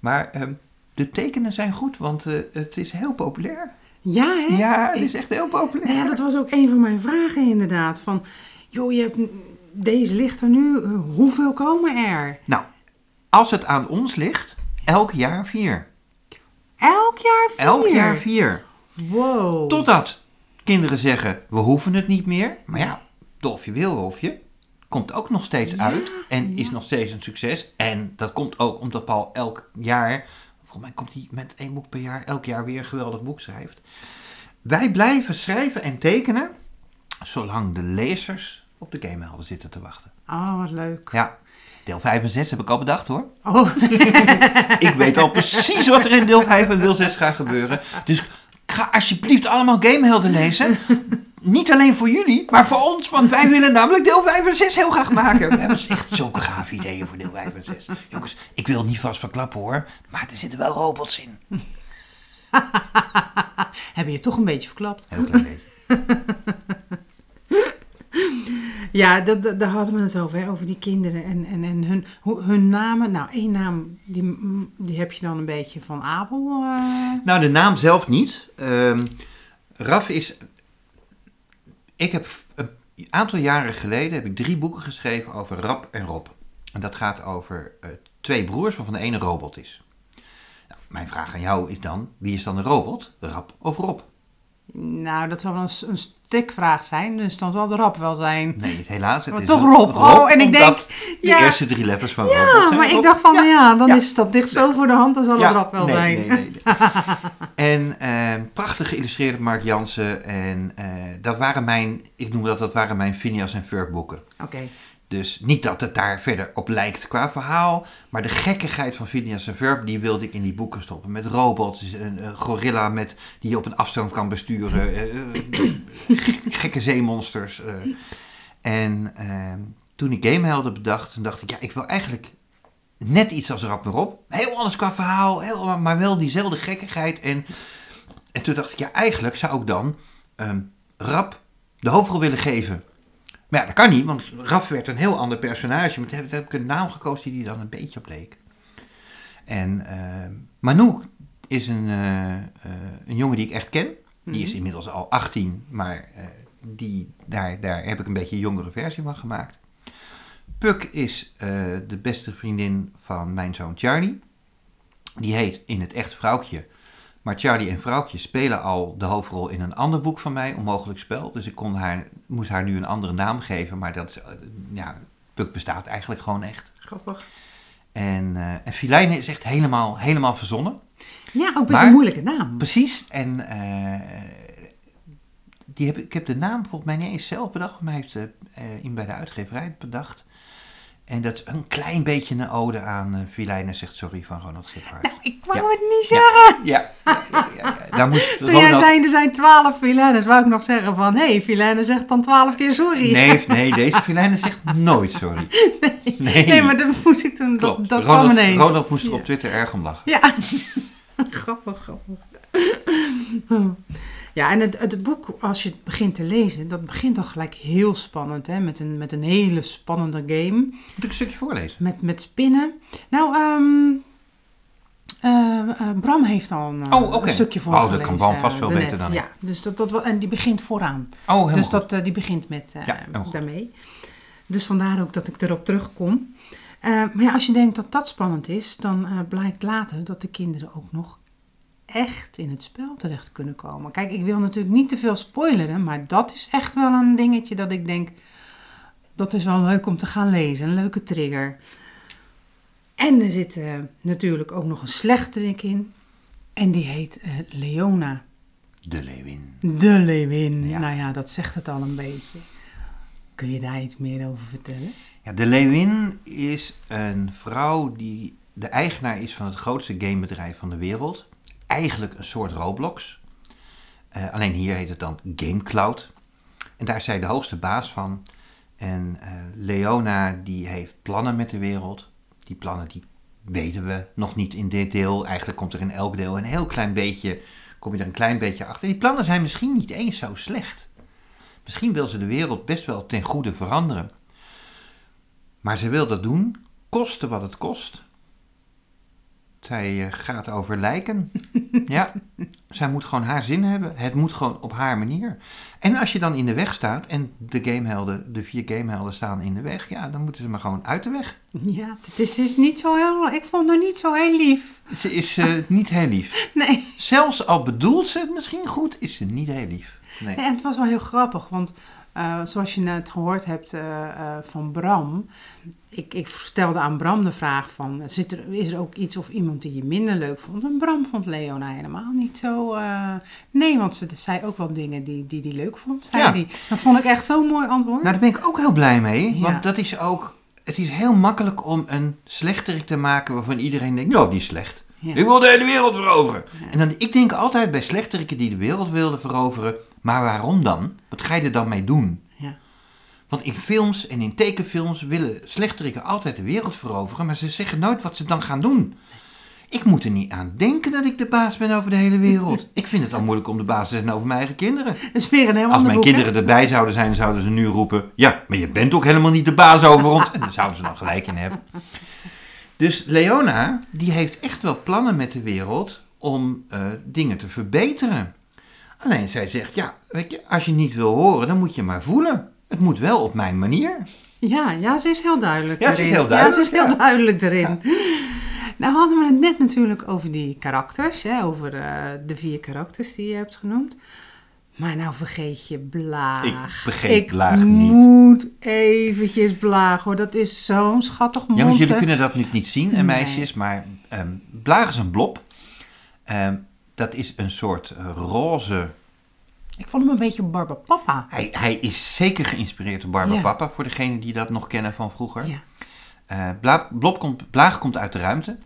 maar ehm, de tekenen zijn goed, want eh, het is heel populair. ja, hè? Ja, het is echt heel populair. Nou ja, dat was ook een van mijn vragen inderdaad. Van, joh, je hebt, deze ligt er nu. eh, hoeveel komen er? Nou, als het aan ons ligt, elk jaar vier. Elk jaar vier? Elk jaar vier. Wow. Totdat kinderen zeggen, we hoeven het niet meer. Maar ja, Dolfje Wilhofje komt ook nog steeds Ja, uit en is nog steeds een succes. En dat komt ook omdat Paul elk jaar, volgens mij komt hij met één boek per jaar, elk jaar weer een geweldig boek schrijft. Wij blijven schrijven en tekenen, zolang de lezers op de gamehelden zitten te wachten. Oh, wat leuk. Ja, deel 5 en 6 heb ik al bedacht hoor. Oh, Ik weet al precies wat er in deel 5 en deel 6 gaat gebeuren. Dus ga alsjeblieft allemaal Gamehelden lezen. Niet alleen voor jullie, maar voor ons. Want wij willen namelijk deel 5 en 6 heel graag maken. We hebben echt zulke gave ideeën voor deel 5 en 6. Jongens, ik wil het niet vast verklappen hoor. Maar er zitten wel robots in. heb je toch een beetje verklapt. Heel klein beetje. Ja, dat, dat- daar hadden we het over, over die kinderen en, en, en hun, hun namen. Nou, één naam, die, die heb je dan een beetje van Abel. eh. Nou, de naam zelf niet. Ehm Raf is... Ik heb een aantal jaren geleden heb ik drie boeken geschreven over Rap en Rob. En dat gaat over het twee broers waarvan de ene robot is. Nou, mijn vraag aan jou is dan, wie is dan de robot? Rap of Rob? Nou, dat zou wel een, een stikvraag zijn, dus dan zal de rap wel zijn. Nee, het, helaas. Het Maar is toch wel Rob. Oh, en ik denk, omdat de ja. eerste drie letters van Rob Ja, maar ik Rob. dacht van, ja, dan Ja. is dat dicht zo voor de hand, dan zal het rap wel nee, zijn. Nee, nee, nee. en eh, prachtig geïllustreerd Mark Jansen. En eh, dat waren mijn, ik noem dat, dat waren mijn Phineas en Ferb boeken. Oké, Dus niet dat het daar verder op lijkt qua verhaal, maar de gekkigheid van Phineas en Ferb, die wilde ik in die boeken stoppen. Met robots, een, een gorilla met, die je op een afstand kan besturen, eh, eh, gekke zeemonsters. eh. En eh, toen ik Gamehelden bedacht, toen dacht ik, ja, ik wil eigenlijk net iets als Rap maar op. Heel anders qua verhaal, heel, maar wel diezelfde gekkigheid. En, en toen dacht ik, ja, eigenlijk zou ik dan ehm, Rap de hoofdrol willen geven. Maar ja, dat kan niet, want Raf werd een heel ander personage. Maar toen heb, ik een naam gekozen die dan een beetje op leek. En eh Manouk is een, eh, eh, een jongen die ik echt ken. Die is inmiddels al 18, maar die, daar, daar heb ik een beetje een jongere versie van gemaakt. Puk is de beste vriendin van mijn zoon Charlie. Die heet in het echt Vrouwtje. Maar Charlie en Vrouwtje spelen al de hoofdrol in een ander boek van mij, Onmogelijk Spel. Dus ik kon haar, moest haar nu een andere naam geven. Maar dat is, eh, ja, Puk bestaat eigenlijk gewoon echt. grappig. En, eh en Filijne is echt helemaal, helemaal verzonnen. Ja, ook best Maar- een moeilijke naam. Precies. En eh, die heb, ik ik heb de naam volgens mij niet eens zelf bedacht. Maar heeft eh, eh, iemand bij de uitgeverij bedacht. En dat is een klein beetje een ode aan uh, zegt sorry van Ronald Giphart. Nou, ik wou Ja. het niet zeggen. Ja, ja, ja, ja, ja. Daar moest Toen jij Ronald... zei, er zijn twaalf filanes, wou ik nog zeggen van, hé, hey, zegt dan twaalf keer sorry. Nee, nee, deze Filijne zegt nooit sorry. Nee, Nee, maar dat moest ik toen, klopt. dat, dat kwam Ronald, ineens. Ronald moest er op Twitter erg om lachen. Ja, grappig, grappig. Ja, en het, het boek, als je het begint te lezen, dat begint al gelijk heel spannend, hè? Met, een, met een hele spannende game. Moet ik een stukje voorlezen? Met, met spinnen. Nou, ehm eh, eh, Bram heeft al een, Oh, een stukje Oh, dat voorgelezen. kan Bram vast veel beter dan ik. Ja, dus dat, dat, wel- en die begint vooraan. Oh, Dus dat, eh, die begint met Ja, daarmee. Dus vandaar ook dat ik erop terugkom. Maar ja, als je denkt dat dat spannend is, dan blijkt later dat de kinderen ook nog echt in het spel terecht kunnen komen. Kijk, ik wil natuurlijk niet te veel spoileren, maar dat is echt wel een dingetje dat ik denk, dat is wel leuk om te gaan lezen. Een leuke trigger. En er zit eh, natuurlijk ook nog een slechterik in. En die heet eh, Leona. De Leeuwin. De leeuwin. Ja. Nou ja, dat zegt het al een beetje. Kun je daar iets meer over vertellen? Ja, de Leeuwin is een vrouw die de eigenaar is van het grootste gamebedrijf van de wereld. Eigenlijk een soort Roblox. Eh, alleen hier heet het dan GameCloud. En daar is zij de hoogste baas van. En eh, Leona die heeft plannen met de wereld. Die plannen die weten we nog niet in dit deel. Eigenlijk komt er in elk deel een heel klein beetje, kom je er een klein beetje achter. Die plannen zijn misschien niet eens zo slecht. Misschien wil ze de wereld best wel ten goede veranderen. Maar ze wil dat doen, koste wat het kost. Zij eh, gaat over lijken. ja, zij moet gewoon haar zin hebben. Het moet gewoon op haar manier. En als je dan in de weg staat en de gamehelden, de vier gamehelden staan in de weg, ja, dan moeten ze maar gewoon uit de weg. Ja, het is, is niet zo heel... Ik vond haar niet zo heel lief. Ze is eh, niet heel lief. Nee. Zelfs al bedoelt ze het misschien goed, is ze niet heel lief. Nee. En het was wel heel grappig, want eh, zoals je net gehoord hebt eh, eh, van Bram... Ik, ik stelde aan Bram de vraag van... Zit er, is er ook iets of iemand die je minder leuk vond? En Bram vond Leona helemaal niet zo... nee, want ze zei ook wel dingen die die, die leuk vond, zei Ja. die. Dat vond ik echt zo'n mooi antwoord. Nou, daar ben ik ook heel blij mee. Ja. Want dat is ook. Het is heel makkelijk om een slechterik te maken waarvan iedereen denkt: nou, die is slecht. Ja. Ik wil de hele wereld veroveren. En dan, ik denk altijd bij slechteriken die de wereld wilden veroveren: maar waarom dan? Wat ga je er dan mee doen? Ja. Want in films en in tekenfilms willen slechteriken altijd de wereld veroveren, maar ze zeggen nooit wat ze dan gaan doen. Ik moet er niet aan denken dat ik de baas ben over de hele wereld. Ik vind het al moeilijk om de baas te zijn over mijn eigen kinderen. Als mijn boek, kinderen erbij zouden zijn, zouden ze nu roepen: Ja, maar je bent ook helemaal niet de baas over ons. En daar zouden ze dan gelijk in hebben. Dus Leona, die heeft echt wel plannen met de wereld om eh, dingen te verbeteren. Alleen zij zegt: Ja, weet je, als je niet wil horen, dan moet je maar voelen. Het moet wel op mijn manier. Ja, ja, ze is heel duidelijk Ja, ze is erin. heel duidelijk, Ja, ze is heel ja. duidelijk erin. Nou hadden we het net natuurlijk over die karakters, hè, over eh, de vier karakters die je hebt genoemd. Maar nou vergeet je Blaag. Ik vergeet Blaag Ik niet. moet eventjes Blaag hoor, dat is zo'n schattig monster. Jongens, jullie kunnen dat nu niet zien, en Nee. meisjes, maar ehm Blaag is een blob. Ehm, dat is een soort eh, roze... Ik vond hem een beetje Barbapapa. Hij, hij is zeker geïnspireerd door Barbara Ja. Papa, voor degenen die dat nog kennen van vroeger. Ja. Eh, Bla- Blob komt, Blaag komt uit de ruimte.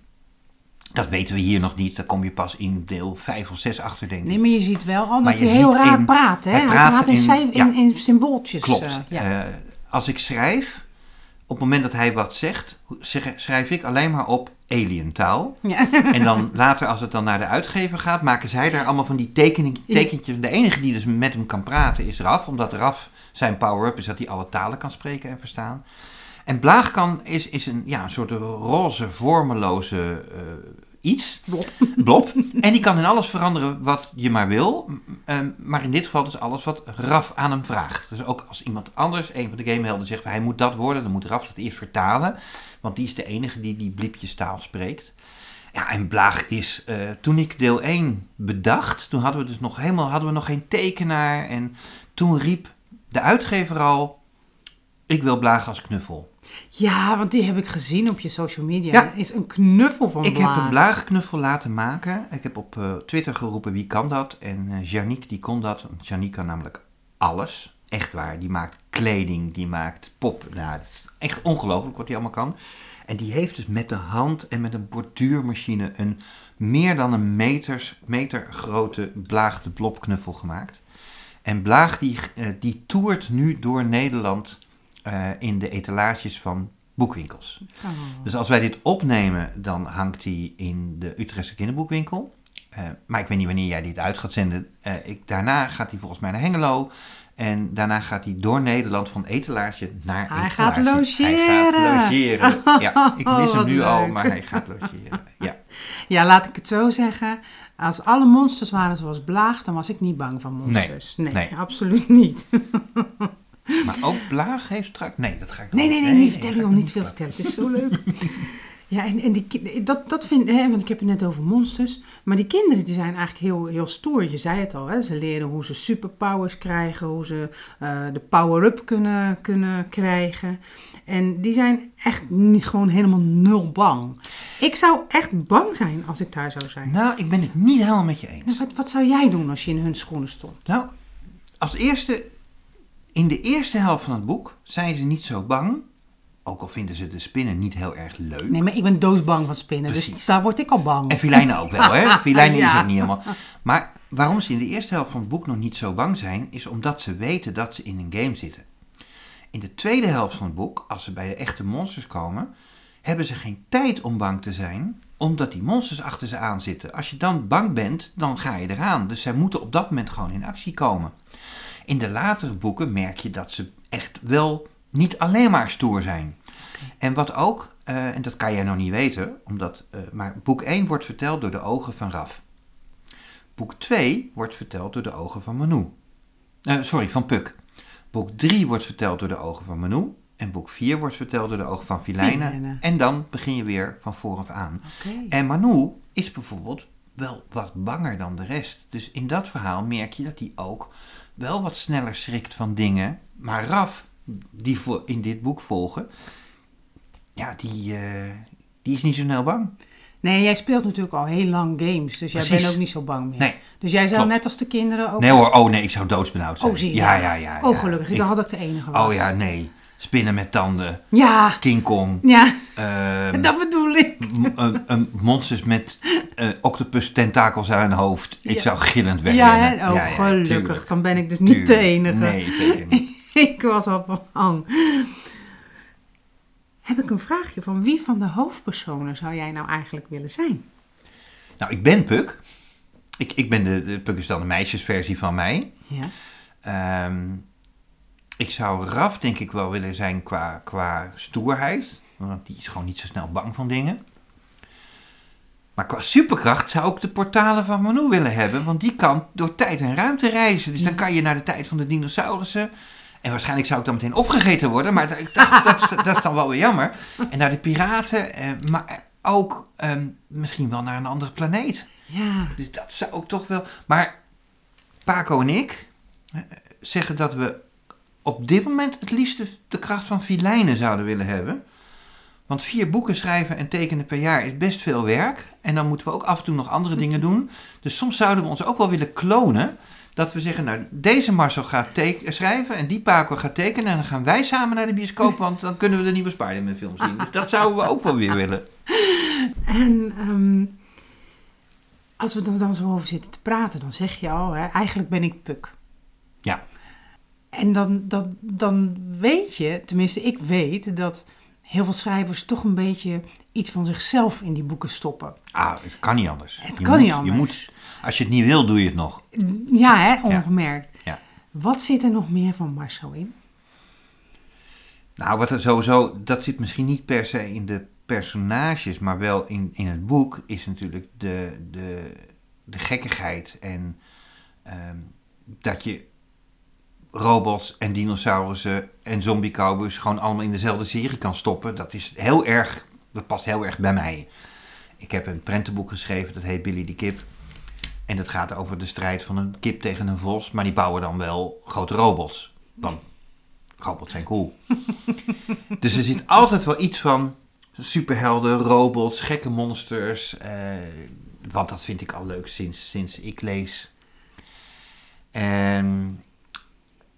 Dat weten we hier nog niet. Daar kom je pas in deel 5 of 6 achter, denk ik. Nee, maar je ziet wel al dat je hij heel raar in- praat. Hè? hij praat in, in- ja. symbooltjes. Klopt. eh, ja. Als ik schrijf, op het moment dat hij wat zegt, zeg- schrijf ik alleen maar op alientaal. Ja. En dan later, als het dan naar de uitgever gaat, maken zij daar allemaal van die tekening, tekentjes. De enige die dus met hem kan praten is Raf, omdat Raf zijn power-up is dat hij alle talen kan spreken en verstaan. En Blaag kan, is, is een, ja, een soort roze, vormeloze eh, iets. Blob. Blob. En die kan in alles veranderen wat je maar wil. Ehm, maar in dit geval dus alles wat Raf aan hem vraagt. Dus ook als iemand anders, een van de gamehelden, zegt hij moet dat worden, dan moet Raf dat eerst vertalen. Want die is de enige die die bliepjestaal spreekt. Ja, en Blaag is, eh, toen ik deel 1 bedacht, toen hadden we dus nog helemaal, hadden we nog geen tekenaar. En toen riep de uitgever al, ik wil Blaag als knuffel. Ja, want die heb ik gezien op je social media. Ja. Er is een knuffel van Ik Blaag. heb een blaagknuffel laten maken. Ik heb op eh, Twitter geroepen wie kan dat. En eh Janiek die kon dat. Want Janiek kan namelijk alles. Echt waar. Die maakt kleding, die maakt pop. Nou, het is echt ongelooflijk wat hij allemaal kan. En die heeft dus met de hand en met een borduurmachine een meer dan een meters, meter grote Blaag de Blobknuffel gemaakt. En Blaag die, eh, die toert nu door Nederland eh, in de etalages van boekwinkels. Oh. Dus als wij dit opnemen, dan hangt hij in de Utrechtse kinderboekwinkel. Eh, maar ik weet niet wanneer jij dit uit gaat zenden. Eh, ik, daarna gaat hij volgens mij naar Hengelo. En daarna gaat hij door Nederland van etalage naar Hij etalage. gaat logeren. Hij gaat logeren. Ja, ik mis Oh, hem nu al, leuk. maar hij gaat logeren. Ja. Ja, laat ik het zo zeggen. Als alle monsters waren zoals Blaag, dan was ik niet bang van monsters. Nee, nee. absoluut niet. Maar ook Blaag heeft straks... Nee, dat ga ik Nee, nee, nee, nee, niet vertellen, joh, ik niet veel vertellen. Het is zo leuk. Ja, en, en die, dat, dat vind hè, want ik heb het net over monsters. Maar die kinderen die zijn eigenlijk heel, heel stoer. Je zei het al, hè. Ze leren hoe ze superpowers krijgen, hoe ze eh, de power-up kunnen, kunnen krijgen. En die zijn echt niet, gewoon helemaal nul bang. Ik zou echt bang zijn als ik daar zou zijn. Nou, ik ben het niet helemaal met je eens. Nou, Wat, wat zou jij doen als je in hun schoenen stond? Nou, als eerste, in de eerste helft van het boek zijn ze niet zo bang. Ook al vinden ze de spinnen niet heel erg leuk. Nee, maar ik ben doodsbang van spinnen, dus daar word ik al bang. En filijnen ook wel, hè? Filijnen Ja. is ook niet helemaal. Maar waarom ze in de eerste helft van het boek nog niet zo bang zijn, is omdat ze weten dat ze in een game zitten. In de tweede helft van het boek, als ze bij de echte monsters komen, hebben ze geen tijd om bang te zijn, omdat die monsters achter ze aan zitten. Als je dan bang bent, dan ga je eraan. Dus zij moeten op dat moment gewoon in actie komen. In de latere boeken merk je dat ze echt wel niet alleen maar stoer zijn. En wat ook, eh, en dat kan jij nog niet weten, omdat, eh, maar boek 1 wordt verteld door de ogen van Raf. Boek 2 wordt verteld door de ogen van Manu. Eh, sorry, van Puck. Boek 3 wordt verteld door de ogen van Manu. En boek 4 wordt verteld door de ogen van Filijnen. En dan begin je weer van vooraf aan. En Manu is bijvoorbeeld wel wat banger dan de rest. Dus in dat verhaal merk je dat hij ook wel wat sneller schrikt van dingen. Maar Raf, die vo- in dit boek volgen, ja, die, eh, die is niet zo snel bang. Nee, jij speelt natuurlijk al heel lang games, dus jij bent ook niet zo bang meer. Nee, Dus jij zou klopt. net als de kinderen ook... nee hoor, oh nee, ik zou doodsbenauwd zijn. Oh, zie je. Ja, ja, ja. Oh, ja. gelukkig. Ik- Dan had ik de enige was. oh ja, nee. Spinnen met tanden, Ja, King Kong, ja, ehm, dat bedoel ik. eh, monsters met eh, octopus tentakels aan hun hoofd. Ik Ja. zou gillend Ja, wegrennen. hè? oh, gelukkig. tuurlijk. Dan ben ik dus niet de enige. Nee, zeker niet. ik was al bang. Heb ik een vraagje van wie van de hoofdpersonen zou jij nou eigenlijk willen zijn? Nou, ik ben Puk. Ik, ik ben de, de Puk is dan de meisjesversie van mij. Ja. Ehm, ik zou Raf denk ik wel willen zijn qua, qua stoerheid. Want die is gewoon niet zo snel bang van dingen. Maar qua superkracht zou ik de portalen van Manu willen hebben. Want die kan door tijd en ruimte reizen. Dus dan kan je naar de tijd van de dinosaurussen. En waarschijnlijk zou ik dan meteen opgegeten worden, maar dat, dat, dat, is, dat is dan wel weer jammer. En naar de piraten, eh, maar ook ehm, misschien wel naar een andere planeet. Ja. Dus dat zou ook toch wel. Maar Paco en ik eh, zeggen dat we op dit moment het liefst de, kracht van filijnen zouden willen hebben. Want vier boeken schrijven en tekenen per jaar is best veel werk. En dan moeten we ook af en toe nog andere dingen doen. Dus soms zouden we ons ook wel willen klonen. Dat we zeggen, nou, deze Marcel gaat schrijven en die Paco gaat tekenen. En dan gaan wij samen naar de bioscoop, want dan kunnen we de nieuwe Spider-Man film zien. Dus dat zouden we ook wel weer willen. En ehm, als we er dan zo over zitten te praten, dan zeg je al, hè, eigenlijk ben ik Puk. Ja. En dan, dan, dan weet je, tenminste ik weet, dat heel veel schrijvers toch een beetje iets van zichzelf in die boeken stoppen. Ah, het kan niet anders. Het Je kan moet- niet anders. Je moet, als je het niet wil, doe je het nog. Ja, hè, ongemerkt. Ja. Wat zit er nog meer van Marcel in? Nou, wat er sowieso, dat zit misschien niet per se in de personages, maar wel in, in het boek, is natuurlijk de, de, de gekkigheid. En ehm, dat je robots en dinosaurussen en zombie cowboys gewoon allemaal in dezelfde serie kan stoppen. Dat is heel erg, dat past heel erg bij mij. Ik heb een prentenboek geschreven, dat heet Billy de Kip. En dat gaat over de strijd van een kip tegen een vos, maar die bouwen dan wel grote robots. Want robots zijn cool. dus er zit altijd wel iets van superhelden, robots, gekke monsters. eh, want dat vind ik al leuk sinds, sinds ik lees. En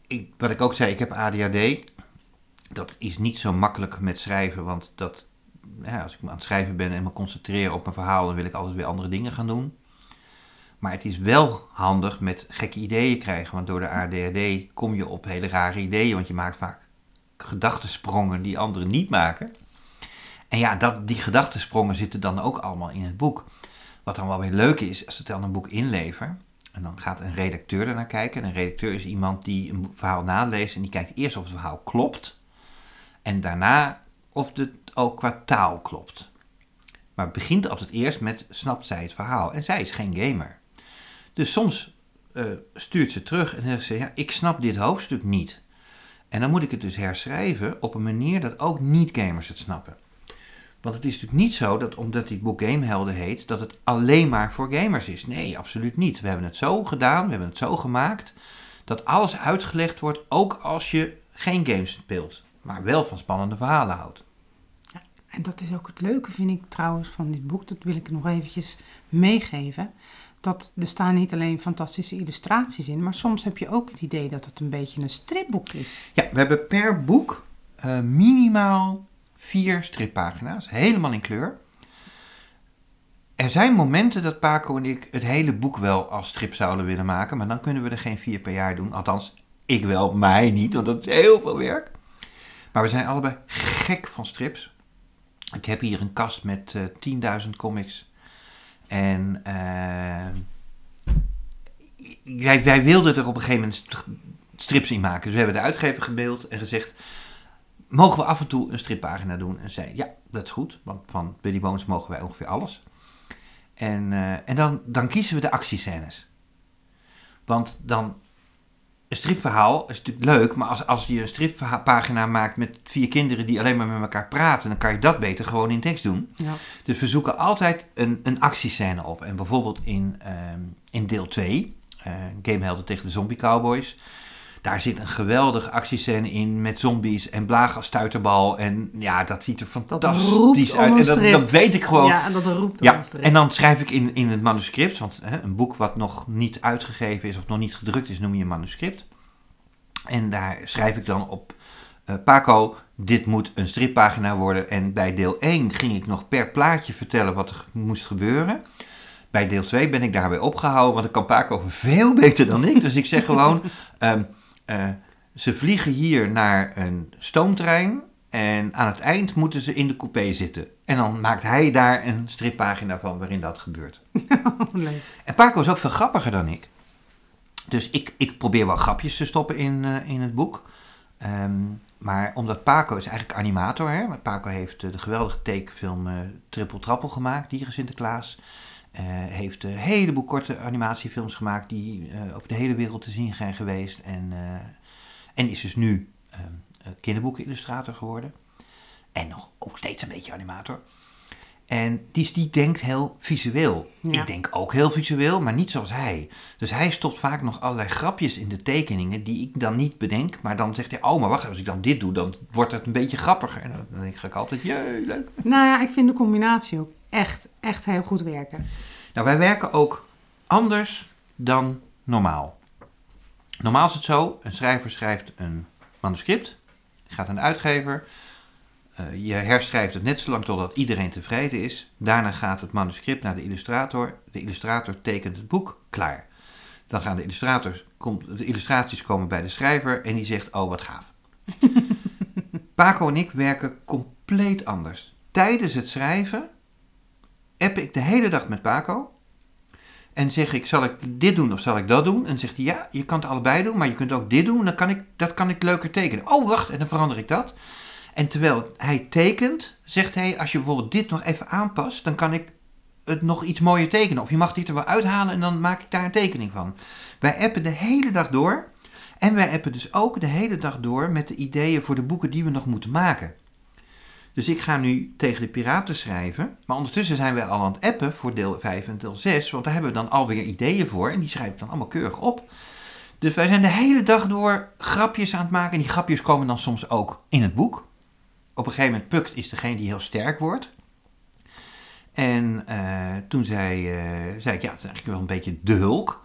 ik, wat ik ook zei, ik heb ADHD. Dat is niet zo makkelijk met schrijven, want dat, ja, als ik aan het schrijven ben en me concentreer op mijn verhaal, dan wil ik altijd weer andere dingen gaan doen. Maar het is wel handig met gekke ideeën krijgen, want door de ADHD kom je op hele rare ideeën, want je maakt vaak gedachtensprongen die anderen niet maken. En ja, dat, die gedachtensprongen zitten dan ook allemaal in het boek. Wat dan wel weer leuk is, als ik dan een boek inlever, en dan gaat een redacteur ernaar kijken. En een redacteur is iemand die een verhaal naleest en die kijkt eerst of het verhaal klopt. En daarna of het ook qua taal klopt. Maar het begint altijd eerst met, snapt zij het verhaal? En zij is geen gamer. Dus soms eh, stuurt ze terug en zegt ze, ja, ik snap dit hoofdstuk niet. En dan moet ik het dus herschrijven op een manier dat ook niet-gamers het snappen. Want het is natuurlijk niet zo dat omdat dit boek Gamehelden heet, dat het alleen maar voor gamers is. Nee, absoluut niet. We hebben het zo gedaan, we hebben het zo gemaakt, dat alles uitgelegd wordt, ook als je geen games speelt, maar wel van spannende verhalen houdt. En dat is ook het leuke, vind ik trouwens, van dit boek. Dat wil ik nog eventjes meegeven. Dat er staan niet alleen fantastische illustraties in, maar soms heb je ook het idee dat het een beetje een stripboek is. Ja, we hebben per boek eh, minimaal vier strippagina's, helemaal in kleur. Er zijn momenten dat Paco en ik het hele boek wel als strip zouden willen maken, maar dan kunnen we er geen vier per jaar doen. Althans, ik wel, mij niet, want dat is heel veel werk. Maar we zijn allebei gek van strips. Ik heb hier een kast met eh 10.000 comics. En eh, wij, wij wilden er op een gegeven moment strips in maken. Dus we hebben de uitgever gebeeld en gezegd... Mogen we af en toe een strippagina doen? En zei, ja, dat is goed. Want van Billy Bones mogen wij ongeveer alles. En, eh, en dan, dan kiezen we de actiescènes. Want dan... Een stripverhaal is natuurlijk leuk, maar als, als je een strippagina maakt met vier kinderen die alleen maar met elkaar praten, dan kan je dat beter gewoon in tekst doen. Ja. Dus we zoeken altijd een, een actiescène op. En bijvoorbeeld in, ehm, in deel 2, eh Gamehelden tegen de Zombie Cowboys. Daar zit een geweldige actiescène in met zombies en blagen als stuiterbal. En ja, dat ziet er fantastisch uit. En dat, dat weet ik gewoon. Ja, en dat roept Ja, en dan schrijf ik in, in het manuscript, want hè, een boek wat nog niet uitgegeven is of nog niet gedrukt is, noem je een manuscript. En daar schrijf ik dan op, eh, Paco, dit moet een strippagina worden. En bij deel 1 ging ik nog per plaatje vertellen wat er moest gebeuren. Bij deel 2 ben ik daarbij opgehouden, want ik kan Paco veel beter dan ik. Dus ik zeg gewoon, ehm, eh, ze vliegen hier naar een stoomtrein en aan het eind moeten ze in de coupé zitten. En dan maakt hij daar een strippagina van waarin dat gebeurt. Oh, leuk. En Paco is ook veel grappiger dan ik. Dus ik, ik probeer wel grapjes te stoppen in, eh, in het boek. Ehm, maar omdat Paco is eigenlijk animator. Hè? Paco heeft eh, de geweldige tekenfilm eh, Triple Trappel gemaakt, Dieren Sinterklaas. Eh heeft een heleboel korte animatiefilms gemaakt die eh, over de hele wereld te zien zijn geweest. En, eh, En is dus nu ehm, eh, kinderboekenillustrator geworden. En nog ook steeds een beetje animator. En die, die denkt heel visueel. Ja. Ik denk ook heel visueel, maar niet zoals hij. Dus hij stopt vaak nog allerlei grapjes in de tekeningen die ik dan niet bedenk. Maar dan zegt hij, oh, maar wacht, als ik dan dit doe, dan wordt het een beetje grappiger. En dan denk ik altijd, jee, leuk. Nou ja, ik vind de combinatie ook echt, echt heel goed werken. Nou, wij werken ook anders dan normaal. Normaal is het zo, een schrijver schrijft een manuscript, gaat de uitgever, eh, je herschrijft het net zolang totdat iedereen tevreden is. Daarna gaat het manuscript naar de illustrator, de illustrator tekent het boek, klaar. Dan gaan de, illustrators, de illustraties komen bij de schrijver en die zegt, oh wat gaaf. Paco en ik werken compleet anders. Tijdens het schrijven app ik de hele dag met Paco. En zeg ik, zal ik dit doen of zal ik dat doen? En zegt hij, ja, je kan het allebei doen, maar je kunt ook dit doen. Dan kan ik, dat kan ik leuker tekenen. Oh, wacht, en dan verander ik dat. En terwijl hij tekent, zegt hij, als je bijvoorbeeld dit nog even aanpast, dan kan ik het nog iets mooier tekenen. Of je mag dit er wel uithalen en dan maak ik daar een tekening van. Wij appen de hele dag door. En wij appen dus ook de hele dag door met de ideeën voor de boeken die we nog moeten maken. Dus ik ga nu tegen de piraten schrijven. Maar ondertussen zijn wij al aan het appen voor deel 5 en deel 6. Want daar hebben we dan alweer ideeën voor. En die schrijf ik dan allemaal keurig op. Dus wij zijn de hele dag door grapjes aan het maken. En die grapjes komen dan soms ook in het boek. Op een gegeven moment Puck is degene die heel sterk wordt. En eh, toen zei, eh, zei ik, ja, het is eigenlijk wel een beetje de hulk.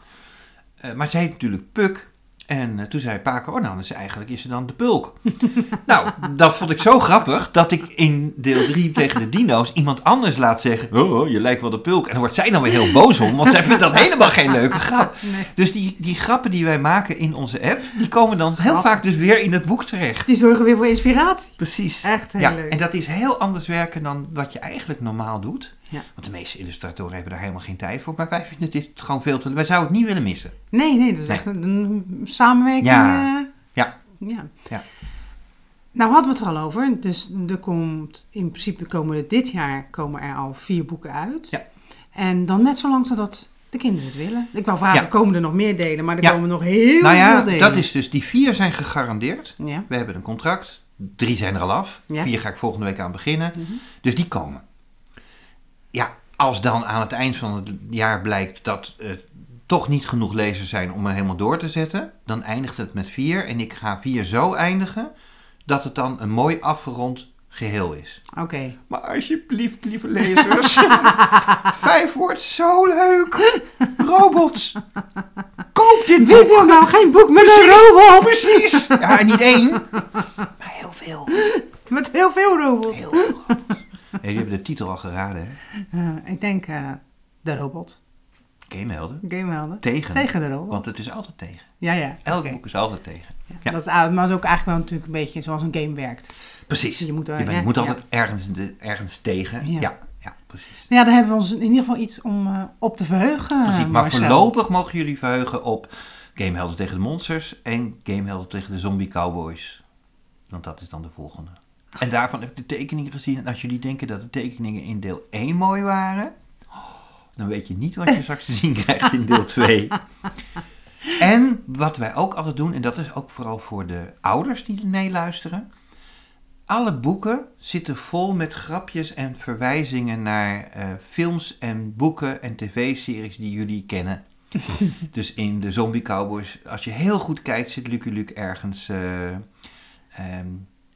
Eh, maar ze heet natuurlijk Puck. En eh, toen zei Paco, oh nou, dus eigenlijk is ze dan de pulk. nou, dat vond ik zo grappig dat ik in deel 3 tegen de dino's iemand anders laat zeggen, oh, je lijkt wel de pulk. En dan wordt zij dan weer heel boos om, want zij vindt dat helemaal geen leuke grap. Nee. Dus die, die grappen die wij maken in onze app, die komen dan heel vaak dus weer in het boek terecht. Die zorgen weer voor inspiratie. Precies. Echt heel ja, leuk. en dat is heel anders werken dan wat je eigenlijk normaal doet. Ja. Want de meeste illustratoren hebben daar helemaal geen tijd voor. Maar wij vinden dit gewoon veel te... Wij zouden het niet willen missen. Nee, nee, dat is Nee. echt een, een samenwerking. Ja. eh, Ja. ja. Ja. Nou hadden we het er al over. Dus er komt, in principe komen er dit jaar komen er al vier boeken uit. Ja. En dan net zo lang totdat de kinderen het willen. Ik wou vragen, Ja. komen er nog meer delen? Maar er Ja. komen nog heel nou ja, veel delen. dat is dus... Die vier zijn gegarandeerd. Ja. We hebben een contract. Drie zijn er al af. Ja. Vier ga ik volgende week aan beginnen. Mhm. Dus die komen. Ja, als dan aan het eind van het jaar blijkt dat er toch niet genoeg lezers zijn om er helemaal door te zetten, dan eindigt het met vier. En ik ga vier zo eindigen dat het dan een mooi afgerond geheel is. Oké. Maar alsjeblieft, lieve lezers. Vijf wordt zo leuk. Robots. Koop dit Wie boek. wil nou geen boek met Precies. een robot? Precies. Ja, niet één, maar heel veel. Met heel veel robots. Heel veel. Ja, jullie hebben de titel al geraden, hè? Eh, ik denk eh, de robot. Gamehelden. Gamehelden. Tegen. Tegen de robot. Want het is altijd tegen. Ja, ja. Elk boek is altijd tegen. Ja. Ja. Dat is, maar dat is ook eigenlijk wel natuurlijk een beetje zoals een game werkt. Precies. Je moet er- je, bent- ja, je moet ja. altijd ergens, de- ergens tegen. Ja. Ja. ja, precies. Ja, daar hebben we ons in ieder geval iets om eh, op te verheugen. precies. Maar Marcel. voorlopig mogen jullie verheugen op Gamehelden tegen de monsters en Gamehelden tegen de zombie cowboys. Want dat is dan de volgende. En daarvan heb ik de tekeningen gezien. En als jullie denken dat de tekeningen in deel 1 mooi waren, oh, dan weet je niet wat je straks te zien krijgt in deel 2. En wat wij ook altijd doen, en dat is ook vooral voor de ouders die meeluisteren. Alle boeken zitten vol met grapjes en verwijzingen naar eh, films en boeken en tv-series die jullie kennen. dus in de Zombie Cowboys, als je heel goed kijkt, zit Lucky Luke ergens. eh, ehm,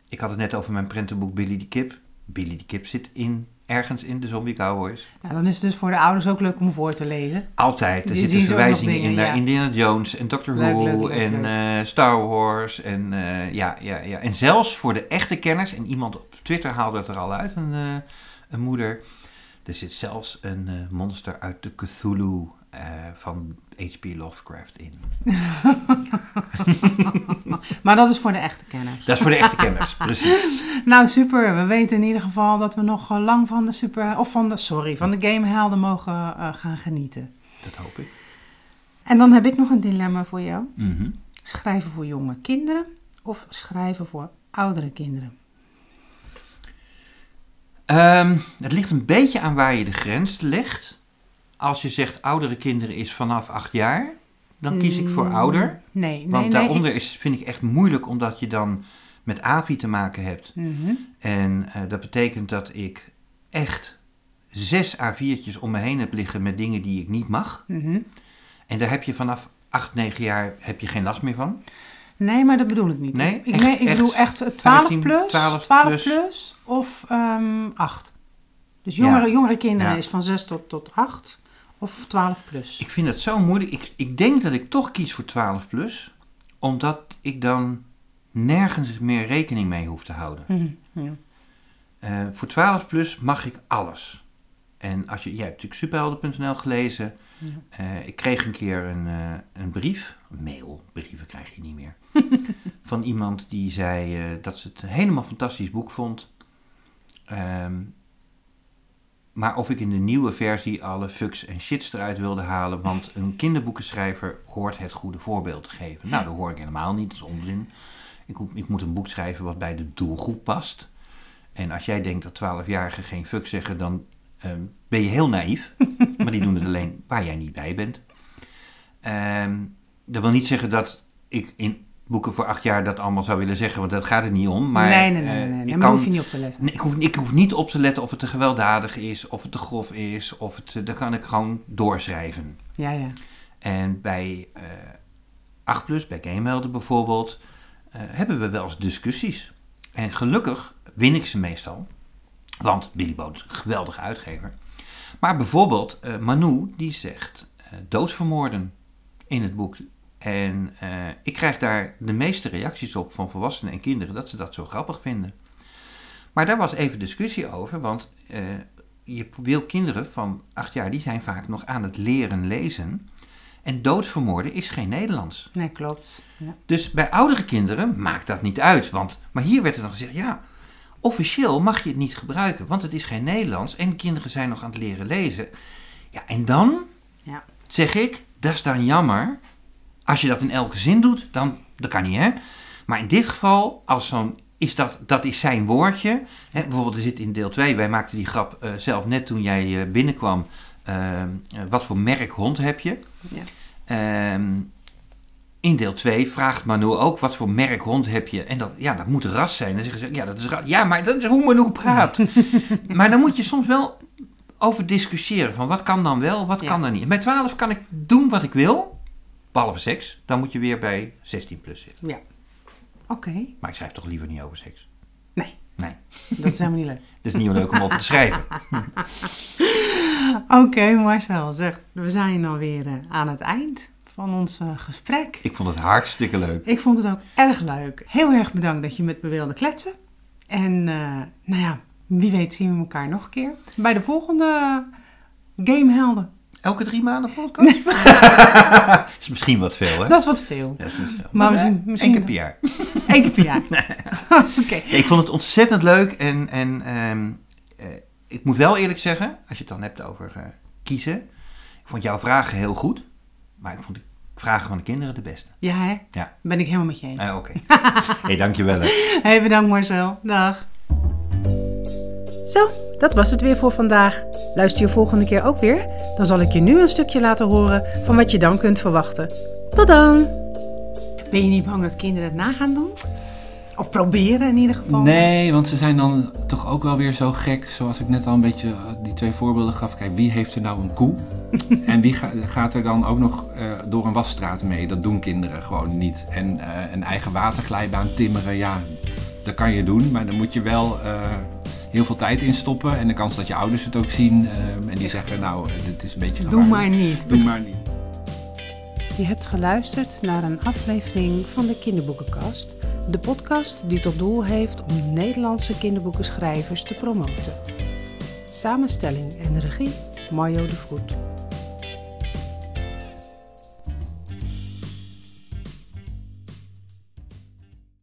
ik had het net over mijn prentenboek Billy de Kip. Billy de Kip zit in, ergens in de Zombie Cowboys. Ja, dan is het dus voor de ouders ook leuk om voor te lezen. Altijd. Er Die zitten verwijzingen dingen, in naar ja. Indiana Jones en Doctor Leuk, Who leuk, leuk, en eh, Star Wars. En, eh, ja, ja, ja. en zelfs voor de echte kenners, en iemand op Twitter haalde het er al uit, een, eh, een moeder. Er zit zelfs een monster uit de Cthulhu van H.P. Lovecraft in. Maar dat is voor de echte kenners. Dat is voor de echte kenners, precies. Nou, super. We weten in ieder geval dat we nog eh, lang van de super... Of van de, sorry, van de gamehelden mogen eh, gaan genieten. Dat hoop ik. En dan heb ik nog een dilemma voor jou. Mhm. Schrijven voor jonge kinderen of schrijven voor oudere kinderen? Ehm, het ligt een beetje aan waar je de grens legt. Als je zegt oudere kinderen is vanaf acht jaar, dan kies ik voor Mm, ouder. Nee, nee, Want nee. daaronder is, vind ik echt moeilijk, omdat je dan met AVI te maken hebt. Mhm. En eh, dat betekent dat ik echt zes A4'tjes om me heen heb liggen met dingen die ik niet mag. Mhm. En daar heb je vanaf 8, 9 jaar heb je geen last meer van. Nee, maar dat bedoel ik niet. Nee? ik, Echt- nee, ik echt bedoel echt eh, 12 15, plus, 12 12 plus. plus, of ehm 8. Dus jongere, Ja. jongere kinderen Ja. is van 6 tot, tot 8 of 12 plus. Ik vind het zo moeilijk. Ik, ik denk dat ik toch kies voor 12 plus, omdat ik dan nergens meer rekening mee hoef te houden. Mhm, ja. Eh, voor 12 plus mag ik alles. En als je, jij hebt natuurlijk superhelden.nl gelezen. Ja. Eh, ik kreeg een keer een, eh, een brief, mail, brieven krijg je niet meer, van iemand die zei dat ze het een helemaal fantastisch boek vond. Ehm, maar of ik in de nieuwe versie alle fucks en shits eruit wilde halen, want een kinderboekenschrijver hoort het goede voorbeeld te geven. Nou, dat hoor ik helemaal niet, dat is onzin. Ik, ik moet een boek schrijven wat bij de doelgroep past. En als jij denkt dat 12-jarigen geen fuck zeggen, dan ehm, ben je heel naïef. maar die doen het alleen waar jij niet bij bent. Ehm, dat wil niet zeggen dat ik in boeken voor acht jaar dat allemaal zou willen zeggen, want dat gaat het niet om. Maar, nee, nee, nee, eh, nee, nee, ik kan- hoef je niet op te letten. Nee, ik, hoef, ik hoef niet op te letten of het te gewelddadig is, of het te grof is, of het, eh, dat kan ik gewoon doorschrijven. Ja, ja. En bij eh 8 Plus, bij Gamehelden bijvoorbeeld, hebben we wel eens discussies. En gelukkig win ik ze meestal, want Billy Boot is een geweldige uitgever. Maar bijvoorbeeld eh, Manu, die zegt doodvermoorden in het boek. En eh, ik krijg daar de meeste reacties op van volwassenen en kinderen dat ze dat zo grappig vinden. Maar daar was even discussie over, want eh, je wil kinderen van acht jaar, die zijn vaak nog aan het leren lezen. En doodvermoorden is geen Nederlands. Nee, klopt. Ja. Dus bij oudere kinderen maakt dat niet uit. Want, maar hier werd er dan gezegd, ja, officieel mag je het niet gebruiken, want het is geen Nederlands en kinderen zijn nog aan het leren lezen. Ja, en dan Ja. zeg ik, dat is dan jammer. Als je dat in elke zin doet, dan dat kan niet, hè? Maar in dit geval, als zo'n is dat, dat is zijn woordje. Hè, bijvoorbeeld, er zit in deel 2, wij maakten die grap eh, zelf net toen jij eh, binnenkwam. eh, eh, wat voor merk hond heb je? Ja. Ehm, in deel 2 vraagt Manu ook wat voor merk hond heb je. En dat, ja, dat moet ras zijn. Dan zeggen ze, ja, dat is ras. Ja, maar dat is hoe Manu praat. maar dan moet je soms wel over discussiëren. Van wat kan dan wel, wat Ja. kan dan niet. Bij 12 kan ik doen wat ik wil. Behalve seks. Dan moet je weer bij 16 plus zitten. Ja. Oké. Maar ik schrijf toch liever niet over seks. Nee, Nee, dat is helemaal niet leuk. dat is niet leuk om over te schrijven. Oké, Marcel, zeg, we zijn alweer eh, aan het eind van ons eh, gesprek. Ik vond het hartstikke leuk. Ik vond het ook erg leuk. Heel erg bedankt dat je met me wilde kletsen. En eh, nou ja, wie weet zien we elkaar nog een keer bij de volgende Gamehelden. Elke drie maanden podcast? is misschien wat veel, hè? Dat is wat veel. Ja, dat is misschien- Maar we zien- misschien- Eén keer per jaar. Eén keer per jaar. Oké. Ja, ik vond het ontzettend leuk en, en ehm, eh, ik moet wel eerlijk zeggen, als je het dan hebt over eh, kiezen, ik vond jouw vragen heel goed, maar ik vond de vragen van de kinderen de beste. Ja, hè? Ja. Ben ik helemaal met je eens. Eh, Oké. hey, dankjewel. Hè. Hey, bedankt Marcel. Dag. Zo, dat was het weer voor vandaag. Luister je volgende keer ook weer? Dan zal ik je nu een stukje laten horen van wat je dan kunt verwachten. Tot dan! Ben je niet bang dat kinderen het na gaan doen? Of proberen in ieder geval? Nee, want ze zijn dan toch ook wel weer zo gek, zoals ik net al een beetje eh, die twee voorbeelden gaf. Kijk, wie heeft er nou een koe? en wie ga- gaat er dan ook nog eh, door een wasstraat mee? Dat doen kinderen gewoon niet. En eh, een eigen waterglijbaan timmeren, ja, dat kan je doen, maar dan moet je wel eh, heel veel tijd in stoppen. En de kans dat je ouders het ook zien eh, en die zeggen, nou, dit is een beetje Doe gevaarlijk. maar niet. Doe maar niet. Je hebt geluisterd naar een aflevering van de Kinderboekenkast. De podcast die tot doel heeft om Nederlandse kinderboekenschrijvers te promoten. Samenstelling en regie Mario de Vroet.